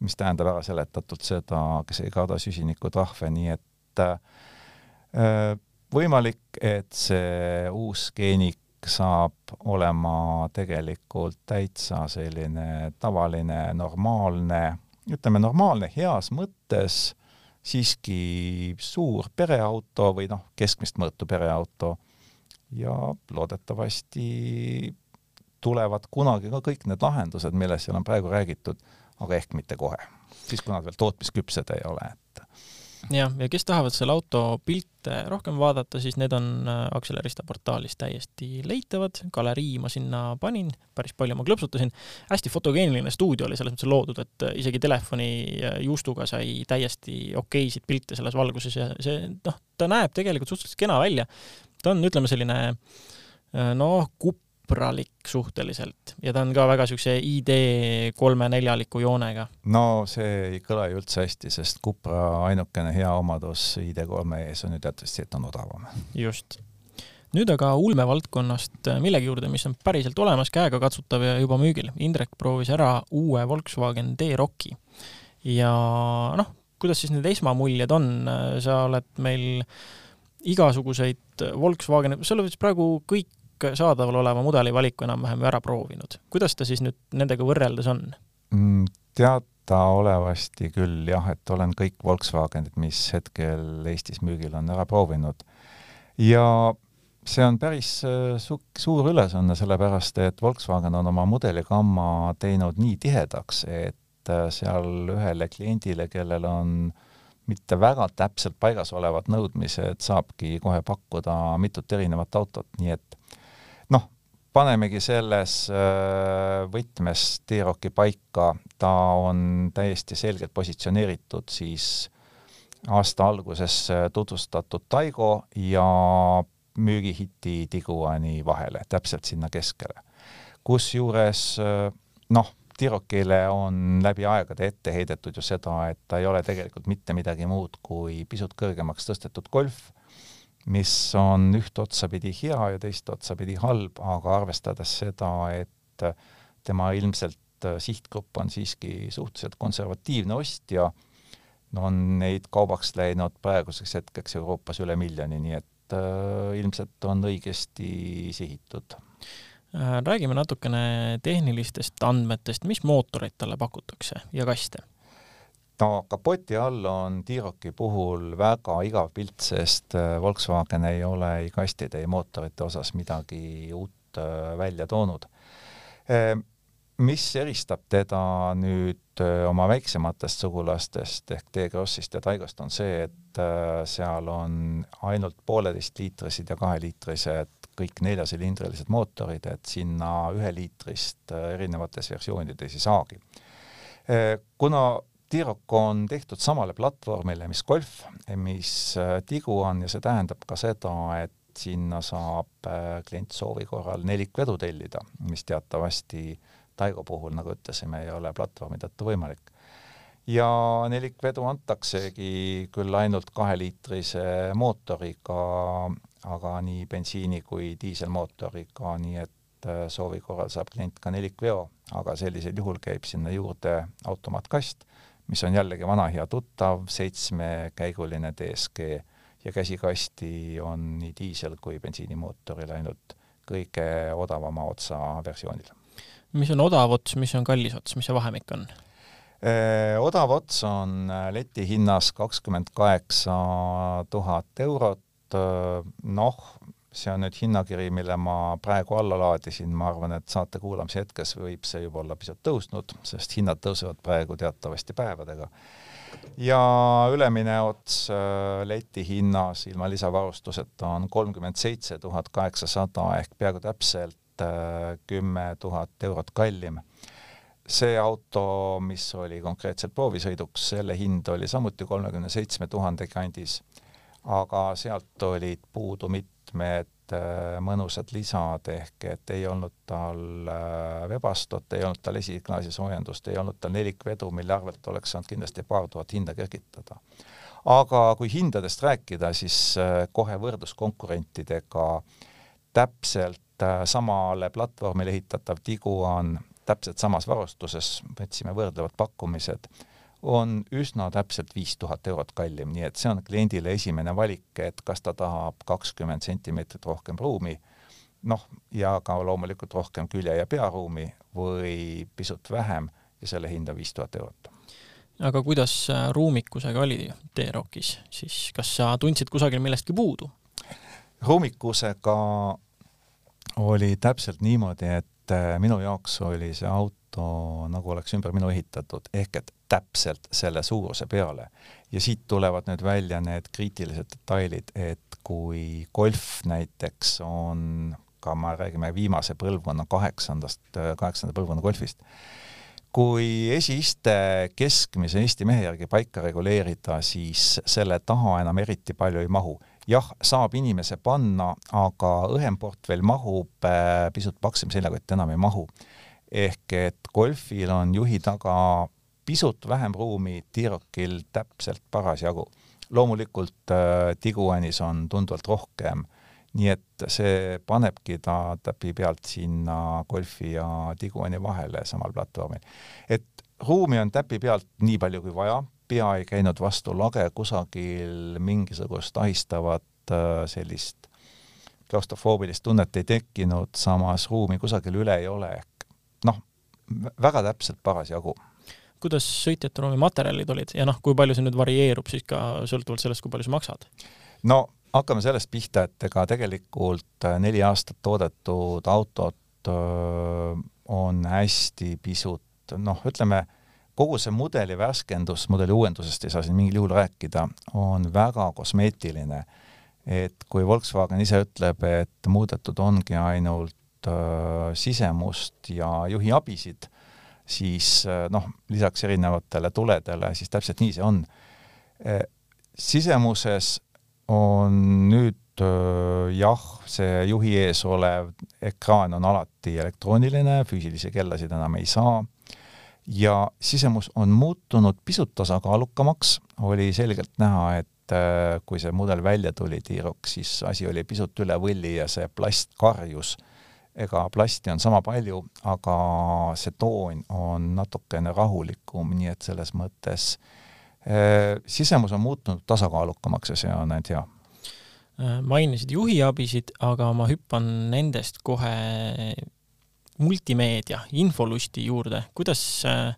mis tähendab ära seletatult seda, kes ei karda süsinikutrahve, nii et äh, võimalik, et see uus geenik saab olema tegelikult täitsa selline tavaline, normaalne, ütleme normaalne heas mõttes siiski suur pereauto või noh, keskmist mõõtu pereauto. Ja loodetavasti tulevad kunagi ka kõik need lahendused, millest seal on praegu räägitud, aga ehk mitte kohe, siis kui nad veel tootmisküpsed ei ole, et jah, ja kes tahavad selle auto pilte rohkem vaadata, siis need on äh, Accelerista portaalis täiesti leitavad, galerii ma sinna panin, päris palju ma klõpsutasin, hästi fotogeeniline stuudio oli selles mõttes loodud, et äh, isegi telefoni äh, juustuga sai täiesti okeisid pilte selles valguses ja see noh, ta näeb tegelikult suhteliselt kena välja. ta on, ütleme, selline noh, kupp sõbralik suhteliselt ja ta on ka väga niisuguse ID kolme-neljaliku joonega. no see ei kõla ju üldse hästi, sest Cupra ainukene hea omadus ID3 ees on ju teatavasti, et on odavam. just. nüüd aga ulmevaldkonnast millegi juurde, mis on päriselt olemas, käegakatsutav ja juba müügil. Indrek proovis ära uue Volkswagen D-Rocki ja noh, kuidas siis need esmamuljed on, sa oled meil igasuguseid Volkswagen, sa oled vist praegu kõik kõik saadaval oleva mudeli valiku enam-vähem ära proovinud. kuidas ta siis nüüd nendega võrreldes on mm,? teadaolevasti küll jah, et olen kõik Volkswagenid, mis hetkel Eestis müügil on, ära proovinud. ja see on päris äh, su suur ülesanne, sellepärast et Volkswagen on oma mudeligamma teinud nii tihedaks, et äh, seal ühele kliendile, kellel on mitte väga täpselt paigas olevad nõudmised, saabki kohe pakkuda mitut erinevat autot, nii et panemegi selles äh, võtmes T-Rocki paika, ta on täiesti selgelt positsioneeritud siis aasta alguses äh, tutvustatud Taigo ja müügihiti Tiguani vahele, täpselt sinna keskele. kusjuures äh, noh, T-Rockile on läbi aegade ette heidetud ju seda, et ta ei ole tegelikult mitte midagi muud kui pisut kõrgemaks tõstetud Golf mis on üht otsapidi hea ja teist otsapidi halb, aga arvestades seda, et tema ilmselt äh, sihtgrupp on siiski suhteliselt konservatiivne ostja, on neid kaubaks läinud praeguseks hetkeks Euroopas üle miljoni, nii et äh, ilmselt on õigesti sihitud. Äh, räägime natukene tehnilistest andmetest, mis mootoreid talle pakutakse ja kaste no kapoti all on T-Rocki puhul väga igav pilt, sest äh, Volkswagen ei ole ei kastide, ei mootorite osas midagi uut äh, välja toonud. Äh, mis eristab teda nüüd oma väiksematest sugulastest ehk T-Crossist ja Taigost, on see, et seal on ainult pooleteistliitrised ja kaheliitrised kõik neljasilindrilised mootorid, et sinna üheliitrist erinevates versioonides ei saagi. kuna T-Roc on tehtud samale platvormile, mis Golf, mis äh, Tiguan ja see tähendab ka seda, et sinna saab äh, klient soovi korral nelikvedu tellida, mis teatavasti Taigo puhul, nagu ütlesime, ei ole platvormi tõttu võimalik. ja nelikvedu antaksegi küll ainult kaheliitrise mootoriga, aga nii bensiini kui diiselmootoriga, nii et äh, soovi korral saab klient ka nelikveo, aga sellisel juhul käib sinna juurde automaatkast mis on jällegi vana hea tuttav, seitsmekäiguline DSG ja käsikasti on nii diisel kui bensiinimootoril ainult kõige odavama otsa versioonil. mis on odav ots, mis on kallis ots, mis see vahemik on? Odav ots on leti hinnas kakskümmend kaheksa tuhat eurot, noh, see on nüüd hinnakiri, mille ma praegu alla laadisin, ma arvan, et saate kuulamise hetkes võib see juba olla pisut tõusnud, sest hinnad tõusevad praegu teatavasti päevadega. ja ülemine ots äh, leti hinnas ilma lisavarustuseta on kolmkümmend seitse tuhat kaheksasada ehk peaaegu täpselt äh, kümme tuhat eurot kallim see auto, mis oli konkreetselt proovisõiduks, selle hind oli samuti kolmekümne seitsme tuhande kandis, aga sealt olid puudu mit-, mitmed äh, mõnusad lisad, ehk et ei olnud tal äh, vebastot, ei olnud tal esiklaasi soojendust, ei olnud tal nelikvedu, mille arvelt oleks saanud kindlasti paar tuhat hinda kergitada. aga kui hindadest rääkida, siis äh, kohe võrdlus konkurentidega täpselt samale platvormile ehitatav Tiguan täpselt samas varustuses, võtsime võrdlevad pakkumised on üsna täpselt viis tuhat eurot kallim, nii et see on kliendile esimene valik, et kas ta tahab kakskümmend sentimeetrit rohkem ruumi, noh, ja ka loomulikult rohkem külje- ja pearuumi või pisut vähem ja selle hind on viis tuhat eurot. aga kuidas äh, ruumikusega oli T-Rockis siis, kas sa tundsid kusagil millestki puudu? ruumikusega oli täpselt niimoodi, et äh, minu jaoks oli see auto auto nagu oleks ümber minu ehitatud, ehk et täpselt selle suuruse peale. ja siit tulevad nüüd välja need kriitilised detailid, et kui Golf näiteks on ka, me räägime viimase põlvkonna kaheksandast, kaheksanda põlvkonna Golfist, kui esiiste keskmise Eesti mehe järgi paika reguleerida, siis selle taha enam eriti palju ei mahu. jah, saab inimese panna, aga õhem portfell mahub, pisut paksem seljakott enam ei mahu ehk et golfil on juhi taga pisut vähem ruumi, T-Rockil täpselt parasjagu. loomulikult äh, Tiguanis on tunduvalt rohkem, nii et see panebki ta täpi pealt sinna golfi ja Tiguani vahele samal platvormil. et ruumi on täpi pealt nii palju kui vaja, pea ei käinud vastu lage, kusagil mingisugust ahistavat äh, sellist klaustrofoobilist tunnet ei tekkinud, samas ruumi kusagil üle ei ole, ehk noh, väga täpselt parasjagu. Kuidas sõitjate ruumi materjalid olid ja noh, kui palju see nüüd varieerub siis ka sõltuvalt sellest, kui palju sa maksad? no hakkame sellest pihta, et ega tegelikult äh, neli aastat toodetud autot äh, on hästi pisut noh, ütleme, kogu see mudeli värskendus, mudeli uuendusest ei saa siin mingil juhul rääkida, on väga kosmeetiline. et kui Volkswagen ise ütleb, et muudetud ongi ainult äh, sisemust ja juhi abisid, siis äh, noh, lisaks erinevatele tuledele, siis täpselt nii see on. Äh,. sisemuses on nüüd äh, jah, see juhi ees olev ekraan on alati elektrooniline, füüsilisi kellasid enam ei saa. Ja sisemus on muutunud pisut tasakaalukamaks, oli selgelt näha, et äh, kui see mudel välja tuli, T-Roc, siis asi oli pisut üle võlli ja see plast karjus ega plasti on sama palju, aga see toon on natukene rahulikum, nii et selles mõttes eh, sisemus on muutunud tasakaalukamaks ja see on ainult hea. Äh, mainisid juhiabisid, aga ma hüppan nendest kohe multimeedia, infolusti juurde, kuidas äh,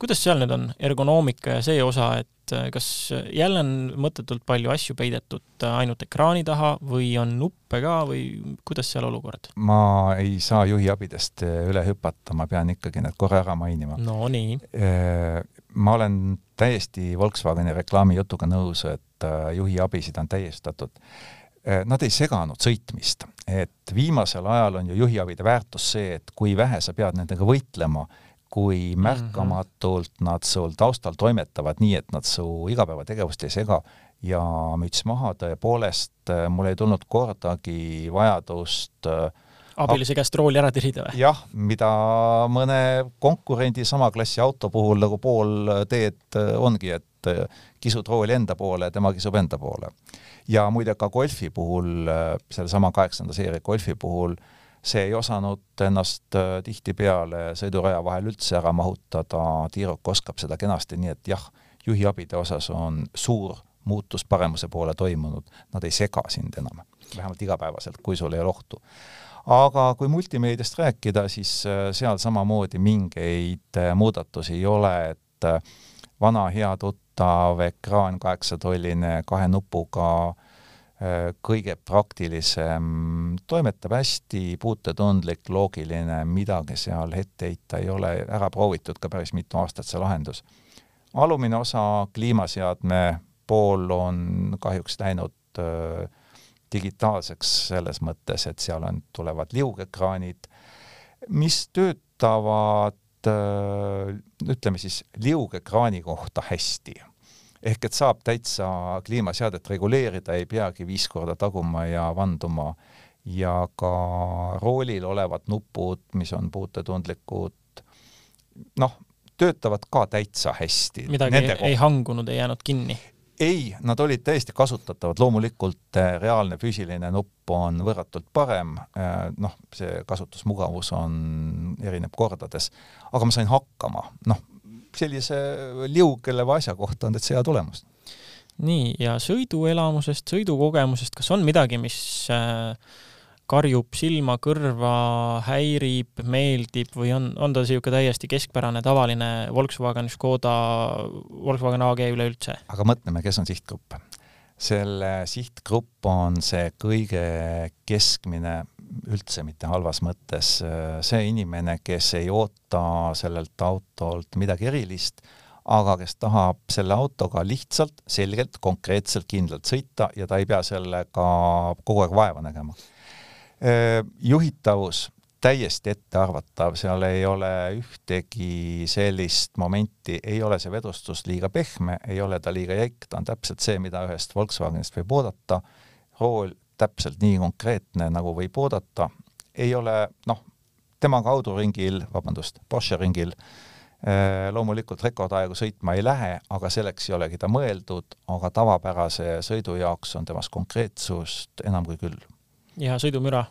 kuidas seal nüüd on, ergonoomika ja see osa, et äh, kas jälle on mõttetult palju asju peidetud äh, ainult ekraani taha või on nuppe ka või kuidas seal olukord? ma ei saa juhi abidest üle hüpata, ma pean ikkagi need korra ära mainima. no nii. ma olen täiesti Volkswageni reklaamijutuga nõus, et juhi abisid on täiestatud nad ei seganud sõitmist, et viimasel ajal on ju juhiabide väärtus see, et kui vähe sa pead nendega võitlema, kui mhm. märkamatult nad sul taustal toimetavad nii, et nad su igapäevategevust ei sega ja müts maha, tõepoolest eh, mul ei tulnud kordagi vajadust äh, abilise käest rooli ära tirida või? jah, mida mõne konkurendi sama klassi auto puhul nagu pool teed äh, ongi, et äh, kisud rooli enda poole, tema kisub enda poole. ja muide ka golfi puhul, äh, sellesama kaheksanda seeria golfi puhul, see ei osanud ennast tihtipeale sõiduraja vahel üldse ära mahutada, Tiirok oskab seda kenasti, nii et jah, juhiabide osas on suur muutus paremuse poole toimunud, nad ei sega sind enam, vähemalt igapäevaselt, kui sul ei ole ohtu. Aga kui multimeediast rääkida, siis äh, seal samamoodi mingeid äh, muudatusi ei ole, et äh, vana hea tuttav ekraan kaheksatolline kahe nupuga, kõige praktilisem, toimetab hästi, puutetundlik, loogiline, midagi seal ette heita ei ole, ära proovitud ka päris mitu aastat see lahendus. alumine osa, kliimaseadme pool on kahjuks läinud äh, digitaalseks selles mõttes, et seal on, tulevad liugekraanid, mis töötavad ütleme siis liugekraani kohta hästi. Ehk et saab täitsa kliimaseadet reguleerida, ei peagi viis korda taguma ja vanduma. Ja ka roolil olevad nupud, mis on puutetundlikud, noh, töötavad ka täitsa hästi. midagi ei, ei hangunud, ei jäänud kinni? ei, nad olid täiesti kasutatavad, loomulikult äh, reaalne füüsiline nupp on võrratult parem, äh, noh, see kasutusmugavus on, erineb kordades, aga ma sain hakkama, noh, sellise liugele või asja kohta on täitsa hea tulemus. nii, ja sõiduelamusest, sõidukogemusest, kas on midagi, mis äh, karjub silma, kõrva, häirib, meeldib või on, on ta niisugune täiesti keskpärane, tavaline Volkswagen, Škoda, Volkswagen AG üleüldse? aga mõtleme, kes on sihtgrupp. selle sihtgrupp on see kõige keskmine, üldse mitte halvas mõttes, see inimene, kes ei oota sellelt autolt midagi erilist, aga kes tahab selle autoga lihtsalt, selgelt, konkreetselt, kindlalt sõita ja ta ei pea sellega kogu aeg vaeva nägema. Äh, juhitavus täiesti ettearvatav, seal ei ole ühtegi sellist momenti, ei ole see vedustus liiga pehme, ei ole ta liiga jäik, ta on täpselt see, mida ühest Volkswagenist võib oodata, rool täpselt nii konkreetne, nagu võib oodata, ei ole noh, tema kaudu ringil, vabandust, Porsche ringil äh, loomulikult rekordaegu sõitma ei lähe, aga selleks ei olegi ta mõeldud, aga tavapärase sõidu jaoks on temas konkreetsust enam kui küll. Ja sõidumüra?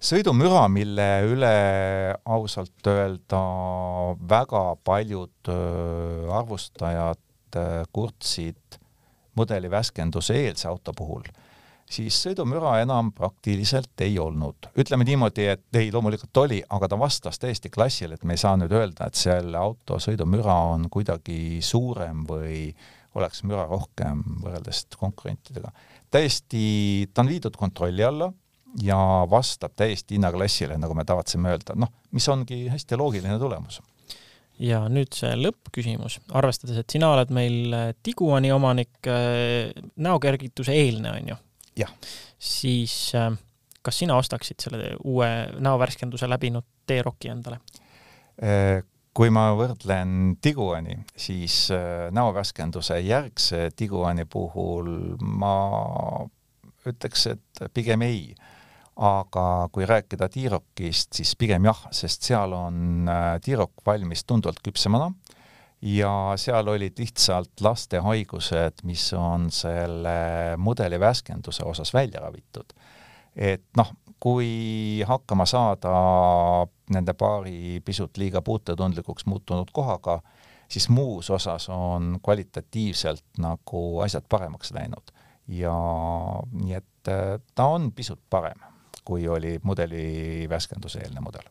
sõidumüra, mille üle ausalt öelda väga paljud arvustajad kurtsid mudeli värskenduse eelse auto puhul, siis sõidumüra enam praktiliselt ei olnud. ütleme niimoodi, et ei, loomulikult oli, aga ta vastas täiesti klassile, et me ei saa nüüd öelda, et selle auto sõidumüra on kuidagi suurem või oleks müra rohkem võrreldes konkurentidega. täiesti, ta on viidud kontrolli alla ja vastab täiesti hinnaklassile, nagu me tavatseme öelda, noh, mis ongi hästi loogiline tulemus. ja nüüd see lõppküsimus, arvestades, et sina oled meil Tiguani omanik äh, näokergituse eelne, on ju? Siis äh, kas sina ostaksid selle uue näovärskenduse läbinud T-Rocki endale? Äh, kui ma võrdlen Tiguani, siis näovärskenduse järgse Tiguani puhul ma ütleks, et pigem ei. Aga kui rääkida T-Rockist, siis pigem jah, sest seal on äh, T-Rock valmis tunduvalt küpsemana ja seal olid lihtsalt laste haigused, mis on selle mudeli värskenduse osas välja ravitud. et noh, kui hakkama saada nende paari pisut liiga puutetundlikuks muutunud kohaga, siis muus osas on kvalitatiivselt nagu asjad paremaks läinud ja nii et äh, ta on pisut parem kui oli mudeli värskenduse eelne mudel.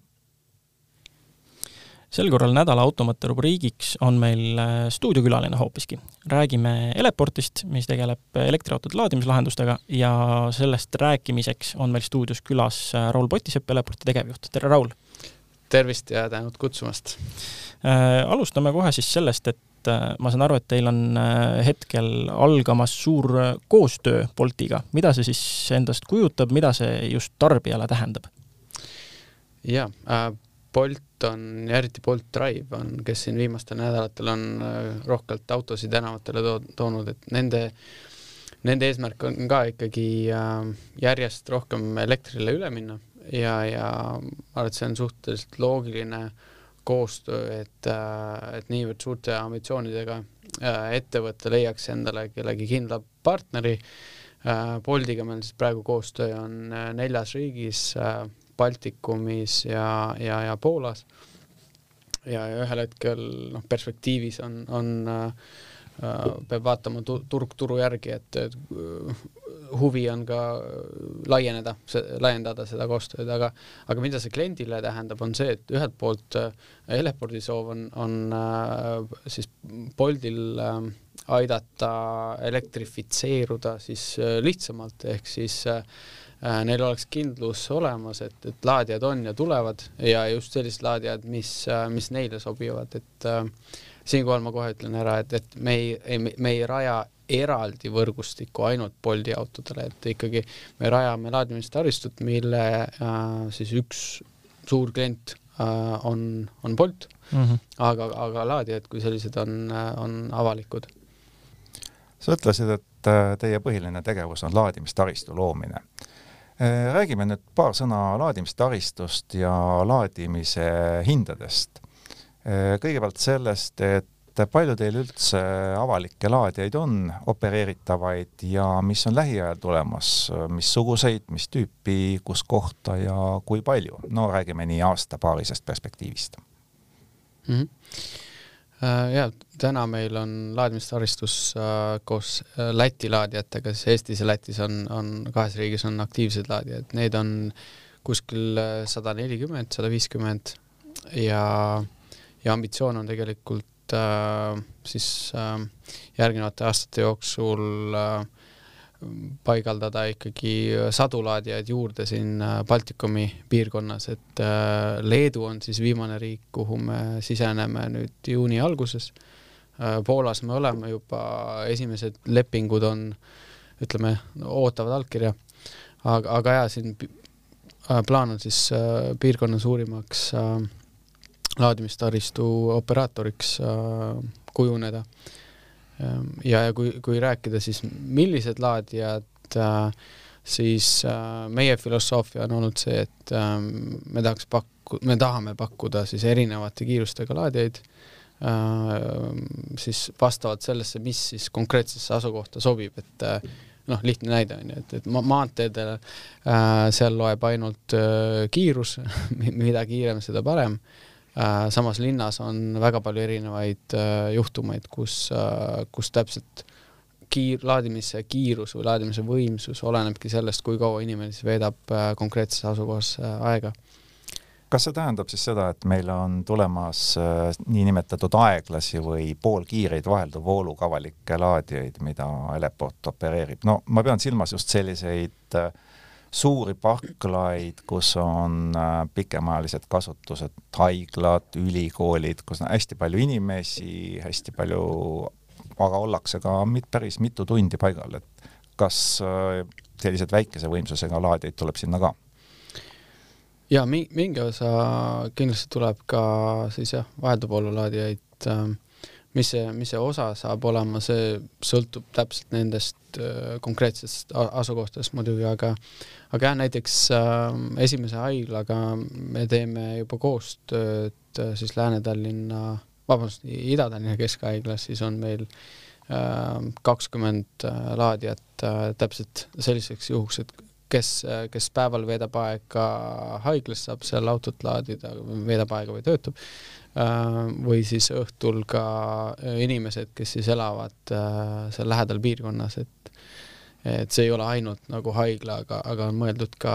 Sel korral nädala automõtte rubriigiks on meil äh, stuudiokülaline hoopiski. räägime Eleportist, mis tegeleb elektriautode laadimislahendustega ja sellest rääkimiseks on meil stuudios külas äh, Raul Potisepp, Eleporti tegevjuht. tere, Raul! tervist ja tänud kutsumast äh,! alustame kohe siis sellest, et äh, ma saan aru, et teil on hetkel algamas suur koostöö Boltiga. mida see siis endast kujutab, mida see just tarbijale tähendab? jaa äh,, Bolt on, eriti Bolt Drive on, kes siin viimastel nädalatel on äh, rohkelt autosid tänavatele to toonud, et nende, nende eesmärk on ka ikkagi äh, järjest rohkem elektrile üle minna ja, ja ma arvan, et see on suhteliselt loogiline koostöö, et, äh, et niivõrd suurte ambitsioonidega ettevõte leiaks endale kellegi kindla partneri. Boltiga meil siis praegu koostöö on neljas riigis Baltikumis ja, ja, ja Poolas. ja, ja ühel hetkel noh, perspektiivis on, on äh, peab vaatama tu turg turu järgi, et, et äh, huvi on ka laieneda, laiendada seda koostööd, aga aga mida see kliendile tähendab, on see, et ühelt poolt äh, Eleporti soov on, on äh, siis Boltil äh, aidata elektrifitseeruda siis äh, lihtsamalt, ehk siis äh, Äh, neil oleks kindlus olemas, et, et laadijad on ja tulevad ja just sellised laadijad, mis, äh, mis neile sobivad, et äh, siinkohal ma kohe ütlen ära, et, et me ei, ei, me ei raja eraldi võrgustikku ainult Bolti autodele, et ikkagi me rajame laadimistaristut, mille äh, siis üks suur klient äh, on, on Bolt mm, -hmm. aga, aga laadijad kui sellised on, on avalikud. sa ütlesid, et teie põhiline tegevus on laadimistaristu loomine Äh, räägime nüüd paar sõna laadimistaristust ja laadimise hindadest. Äh, kõigepealt sellest, et palju teil üldse avalikke laadijaid on, opereeritavaid ja mis on lähiajal tulemas, missuguseid, mis tüüpi, kus kohta ja kui palju? no räägime nii aasta-paarisest perspektiivist mm. -hmm Äh, ja täna meil on laadimistaristus äh, koos äh, Läti laadijatega, siis Eestis ja Lätis on, on kahes riigis on aktiivsed laadijad, neid on kuskil sada nelikümmend, sada viiskümmend ja, ja ambitsioon on tegelikult äh, siis äh, järgnevate aastate jooksul äh, paigaldada ikkagi sadulaadijaid juurde siin äh, Baltikumi piirkonnas, et äh, Leedu on siis viimane riik, kuhu me siseneme nüüd juuni alguses. Äh, Poolas me oleme juba, esimesed lepingud on, ütleme, ootavad allkirja, aga, aga jaa, siin plaan on siis piirkonna suurimaks laadimistaristu operaatoriks kujuneda ja, ja kui, kui rääkida siis, millised laadijad, äh, siis äh, meie filosoofia on olnud see, et ähm, me tahaks pakku-, me tahame pakkuda siis erinevate kiirustega laadijaid, ähm, siis vastavalt sellesse, mis siis konkreetsesse asukohta sobib, et äh, noh, lihtne näide on ju, et, et ma maanteedel äh, seal loeb ainult äh, kiirus <laughs> mida kiirem, seda parem. äh,, Äh, samas linnas on väga palju erinevaid äh, juhtumeid, kus, äh, kus täpselt kiir-, laadimise kiirus või laadimise võimsus olenebki sellest, kui kaua inimene siis veedab konkreetses asukohas aega. kas see tähendab siis seda, et meil on tulemas niinimetatud aeglasi või poolkiireid vahelduva vooluga avalikke laadijaid, mida Eleport opereerib? no ma pean silmas just selliseid äh, suuri parklaid, kus on äh, pikemaajalised kasutused, haiglad, ülikoolid, kus on hästi palju inimesi, hästi palju, aga ollakse ka mit, päris mitu tundi paigal, et kas äh, sellised väikese võimsusega laadijaid tuleb sinna ka? jaa, mingi osa kindlasti tuleb ka siis jah, vahelduvoolulaadijaid äh, mis see, mis see osa saab olema, see sõltub täpselt nendest äh, konkreetsetest asukohtadest muidugi, aga aga jah, näiteks äh, esimese haiglaga me teeme juba koostööd äh, siis Lääne-Tallinna, vabandust, Ida-Tallinna Keskhaiglas, siis on meil äh, kakskümmend äh, laadijat äh, täpselt selliseks juhuks, et kes, kes päeval veedab aega haiglas, saab seal autot laadida, veedab aega või töötab Äh, või siis õhtul ka äh, inimesed, kes siis elavad äh, seal lähedal piirkonnas, et et see ei ole ainult nagu haigla, aga, aga on mõeldud ka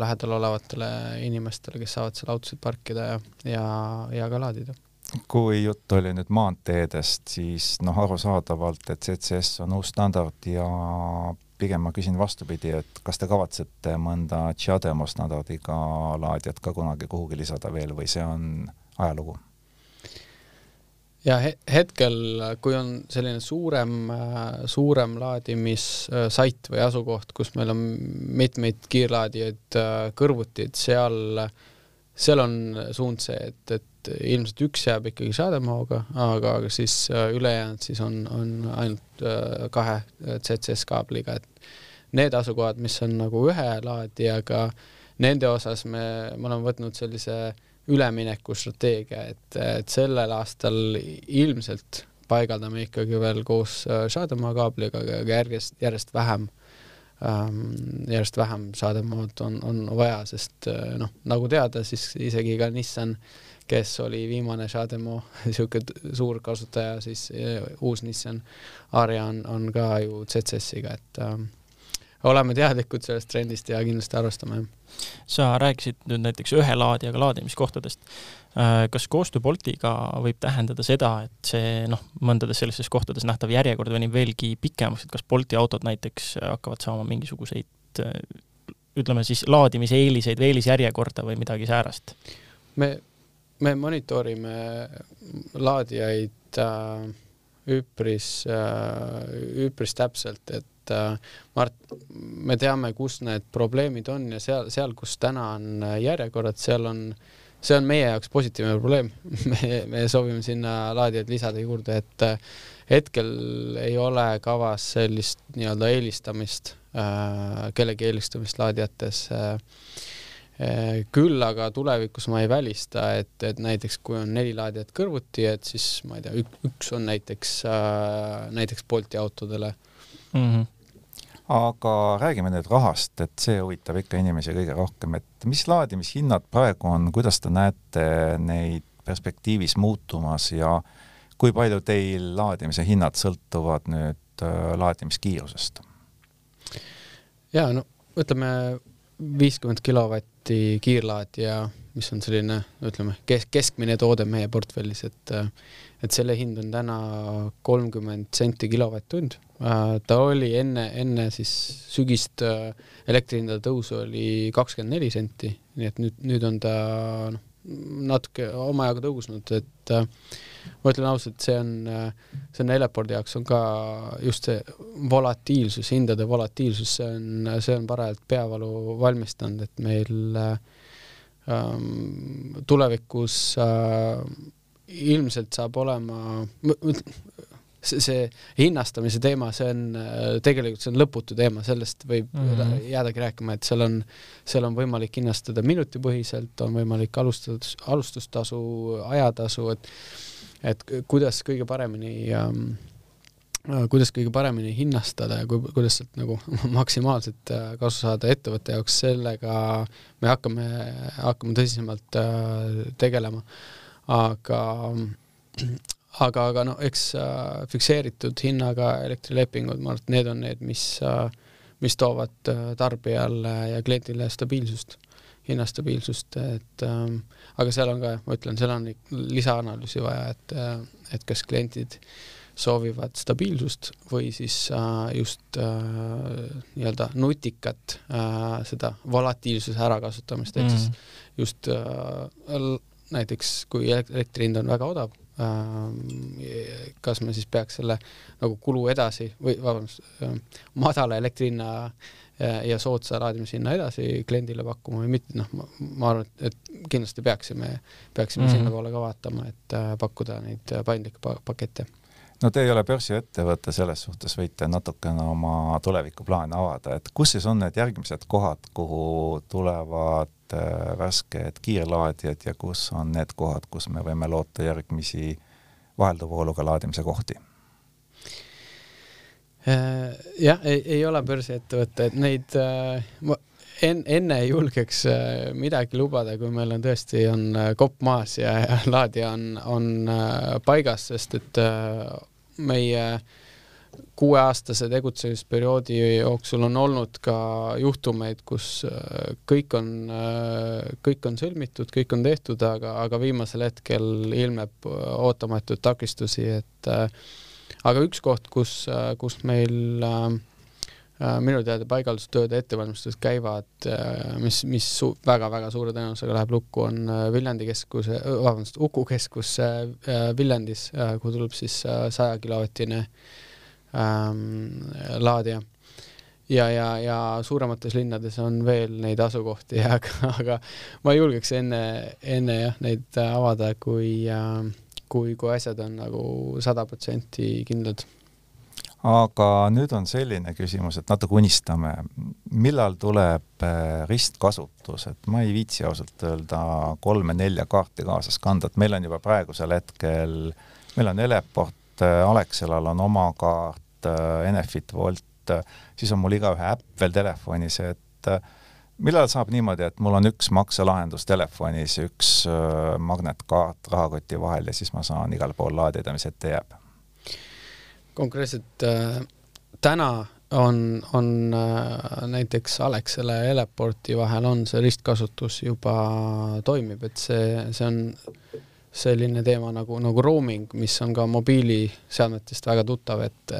lähedal olevatele inimestele, kes saavad seal autosid parkida ja, ja, ja ka laadida kui jutt oli nüüd maanteedest, siis noh, arusaadavalt, et CCS on uus standard ja pigem ma küsin vastupidi, et kas te kavatsete mõnda Tšademo standardiga laadijat ka kunagi kuhugi lisada veel või see on ajalugu? Ja he hetkel, kui on selline suurem, suurem laadimissait või asukoht, kus meil on mitmeid kiirlaadijaid kõrvuti, et seal, seal on suund see, et, et ilmselt üks jääb ikkagi Shademaga, aga, aga siis ülejäänud siis on, on ainult kahe CCS kaabliga, et need asukohad, mis on nagu ühe laadijaga, nende osas me, me oleme võtnud sellise äh, üleminekustrateegia, et, et sellel aastal ilmselt paigaldame ikkagi veel koos äh, Shademaa kaabliga, aga järjest, järjest vähem ähm,, järjest vähem Shademaad on, on vaja, sest äh, noh, nagu teada, siis isegi ka Nissan, kes oli viimane Shademaa <laughs> niisugune suur kasutaja, siis äh, uus Nissan Aria on, on ka ju CCS-iga, et ähm, oleme teadlikud sellest trendist ja kindlasti arvestame, jah sa rääkisid nüüd näiteks ühe laadijaga laadimiskohtadest. Äh, kas koostöö Boltiga võib tähendada seda, et see noh, mõndades sellistes kohtades nähtav järjekord venib veelgi pikemaks, et kas Bolti autod näiteks hakkavad saama mingisuguseid äh, ütleme siis laadimise eeliseid või eelisjärjekorda või midagi säärast? me, me monitoorime laadijaid äh, üpris äh,, üpris täpselt, et et äh, Mart, me teame, kus need probleemid on ja seal, seal, kus täna on äh, järjekorrad, seal on, see on meie jaoks positiivne probleem <laughs> me, me soovime sinna laadijaid lisada juurde, et äh, hetkel ei ole kavas sellist nii-öelda eelistamist kellegi eelistamist laadijates küll aga tulevikus ma ei välista, et, et näiteks kui on neli laadijat kõrvuti, et siis ma ei tea, üks on näiteks äh,, näiteks Bolti autodele mm. -hmm aga räägime nüüd rahast, et see huvitab ikka inimesi kõige rohkem, et mis laadimishinnad praegu on, kuidas te näete neid perspektiivis muutumas ja kui palju teil laadimise hinnad sõltuvad nüüd äh, laadimiskiirusest? ja no ütleme viiskümmend kilovatti kiirlaadija, mis on selline, ütleme, kesk, keskmine toode meie portfellis, et et selle hind on täna kolmkümmend senti kilovatt-tund Äh, ta oli enne, enne siis sügist äh, elektrihindade tõusu oli kakskümmend neli senti, nii et nüüd, nüüd on ta noh, natuke omajagu tõusnud, et äh, ma ütlen ausalt, see on, see on Eleporti jaoks on ka just see volatiilsus, hindade volatiilsus, see on, see on parajalt peavalu valmistanud, et meil ähm, tulevikus äh, ilmselt saab olema, see, see hinnastamise teema, see on tegelikult, see on lõputu teema, sellest võib mm -hmm. jäädagi rääkima, et seal on, seal on võimalik hinnastada minutipõhiselt, on võimalik alustada, alustustasu, ajatasu, et et kuidas kõige paremini ähm, kuidas kõige paremini hinnastada ja kui, kuidas sealt nagu <laughs> maksimaalselt äh, kasu saada ettevõtte jaoks, sellega me hakkame, hakkame tõsisemalt äh, tegelema. aga aga, aga noh, eks äh, fikseeritud hinnaga elektrilepingud, ma arvan, et need on need, mis äh,, mis toovad äh, tarbijale ja kliendile stabiilsust, hinnastabiilsust, et ähm, aga seal on ka, ma ütlen, seal on lisaanalüüsi vaja, et et kas kliendid soovivad stabiilsust või siis äh, just äh, nii-öelda nutikat äh, seda volatiilsuse ärakasutamist, ehk mm. siis just äh, näiteks kui elektri hind on väga odav kas me siis peaks selle nagu kulu edasi või vabandust, äh, madala elektri hinna äh, ja soodsa laadimishinna edasi kliendile pakkuma või mitte, noh, ma arvan, et kindlasti peaksime, peaksime mm -hmm. sinnapoole ka vaatama, et pakkuda neid paindlikke pakette no te ei ole börsiettevõte, selles suhtes võite natukene oma tulevikuplaane avada, et kus siis on need järgmised kohad, kuhu tulevad äh, värsked kiirlaadijad ja kus on need kohad, kus me võime loota järgmisi vahelduvooluga laadimise kohti? Äh, jah, ei, ei ole börsiettevõte, et neid äh, ma en, enne ei julgeks midagi lubada, kui meil on tõesti, on kopp maas ja, ja laadija on, on paigas, sest et meie, kuueaastase tegutsemisperioodi jooksul on olnud ka juhtumeid, kus äh, kõik on, äh, kõik on sõlmitud, kõik on tehtud, aga, aga viimasel hetkel ilmneb ootamatuid takistusi, et aga üks koht, kus, kus meil äh, Äh, minu teada paigaldustööde ettevalmistused käivad, äh, mis, mis su väga-väga suure tõenäosusega läheb lukku, on äh, Viljandi keskuse, vabandust, Uku keskus Viljandis, kuhu tuleb siis saja kilovatine ähm, laadija. ja, ja, ja suuremates linnades on veel neid asukohti, <laughs> aga, aga ma ei julgeks enne, enne jah, neid avada, kui, kui, kui asjad on nagu sada protsenti kindlad aga nüüd on selline küsimus, et natuke unistame, millal tuleb äh, ristkasutus, et ma ei viitsi ausalt öelda kolme-nelja kaarti kaasas kanda, et meil on juba praegusel hetkel, meil on Eleport, äh, Alexelal on oma kaart, äh, Enefit Volt, siis on mul igaühe äpp veel telefonis, et millal saab niimoodi, et mul on üks makselahendus telefonis, üks magnetkaart rahakoti vahel ja siis ma saan igal pool laadida, mis ette jääb konkreetselt äh, täna on, on äh, näiteks Alexela ja Eleporti vahel on see ristkasutus juba toimib, et see, see on selline teema nagu, nagu roaming, mis on ka mobiiliseadmetest väga tuttav, et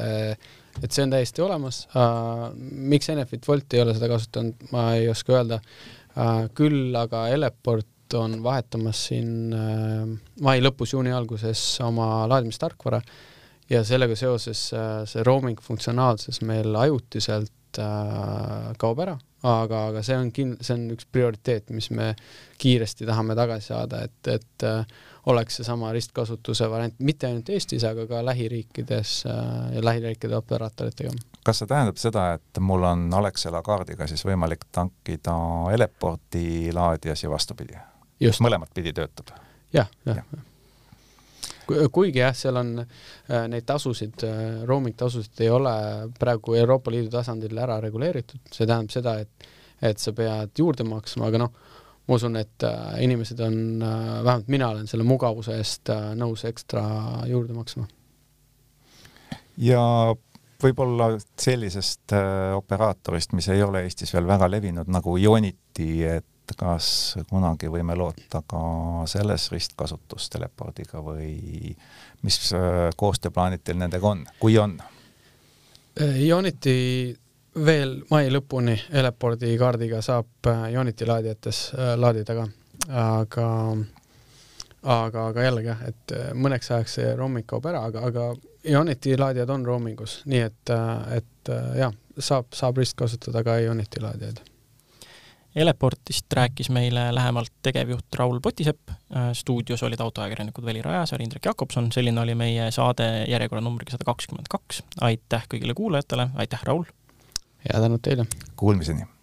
et see on täiesti olemas uh,. miks Enefit Volt ei ole seda kasutanud, ma ei oska öelda uh,. küll aga Eleport on vahetamas siin uh, mai lõpus, juuni alguses oma laadimistarkvara uh, ja sellega seoses äh, see roaming funktsionaalsus meil ajutiselt äh, kaob ära, aga, aga see on kin-, see on üks prioriteet, mis me kiiresti tahame tagasi saada, et, et äh, oleks seesama ristkasutuse variant mitte ainult Eestis, aga ka lähiriikides ja lähiriikide operaatoritega. kas see tähendab seda, et mul on Alexela kaardiga siis võimalik tankida Eleporti laadijas ja vastupidi? mõlemat pidi töötab ja,? jah, jah ja. Kuigi jah, seal on äh, neid tasusid äh,, roaming tasusid ei ole praegu Euroopa Liidu tasandil ära reguleeritud, see tähendab seda, et, et sa pead juurde maksma, aga noh, ma usun, et äh, inimesed on äh,, vähemalt mina olen selle mugavuse eest nõus ekstra juurde maksma. ja võib-olla sellisest operaatorist, mis ei ole Eestis veel väga levinud, nagu Ionity, et et kas kunagi võime loota ka selles ristkasutust telepordiga või mis äh, koostööplaanid teil nendega on, kui on? Ionity veel mai lõpuni Eleporti kaardiga saab äh, laadijates äh, laadida ka, aga aga, aga jällegi jah, et mõneks ajaks see roaming kaob ära, aga, aga Ionity laadijad on roamingus, nii et, et jah, saab, saab ristkasutada ka Ionity laadijaid Eleportist rääkis meile lähemalt tegevjuht Raul Potisepp, äh, stuudios olid autoajakirjanikud Veli Rajasaar, Indrek Jakobson, selline oli meie saade järjekorranumbriga sada kakskümmend kaks. aitäh kõigile kuulajatele, aitäh, Raul! ja tänud teile! Kuulmiseni!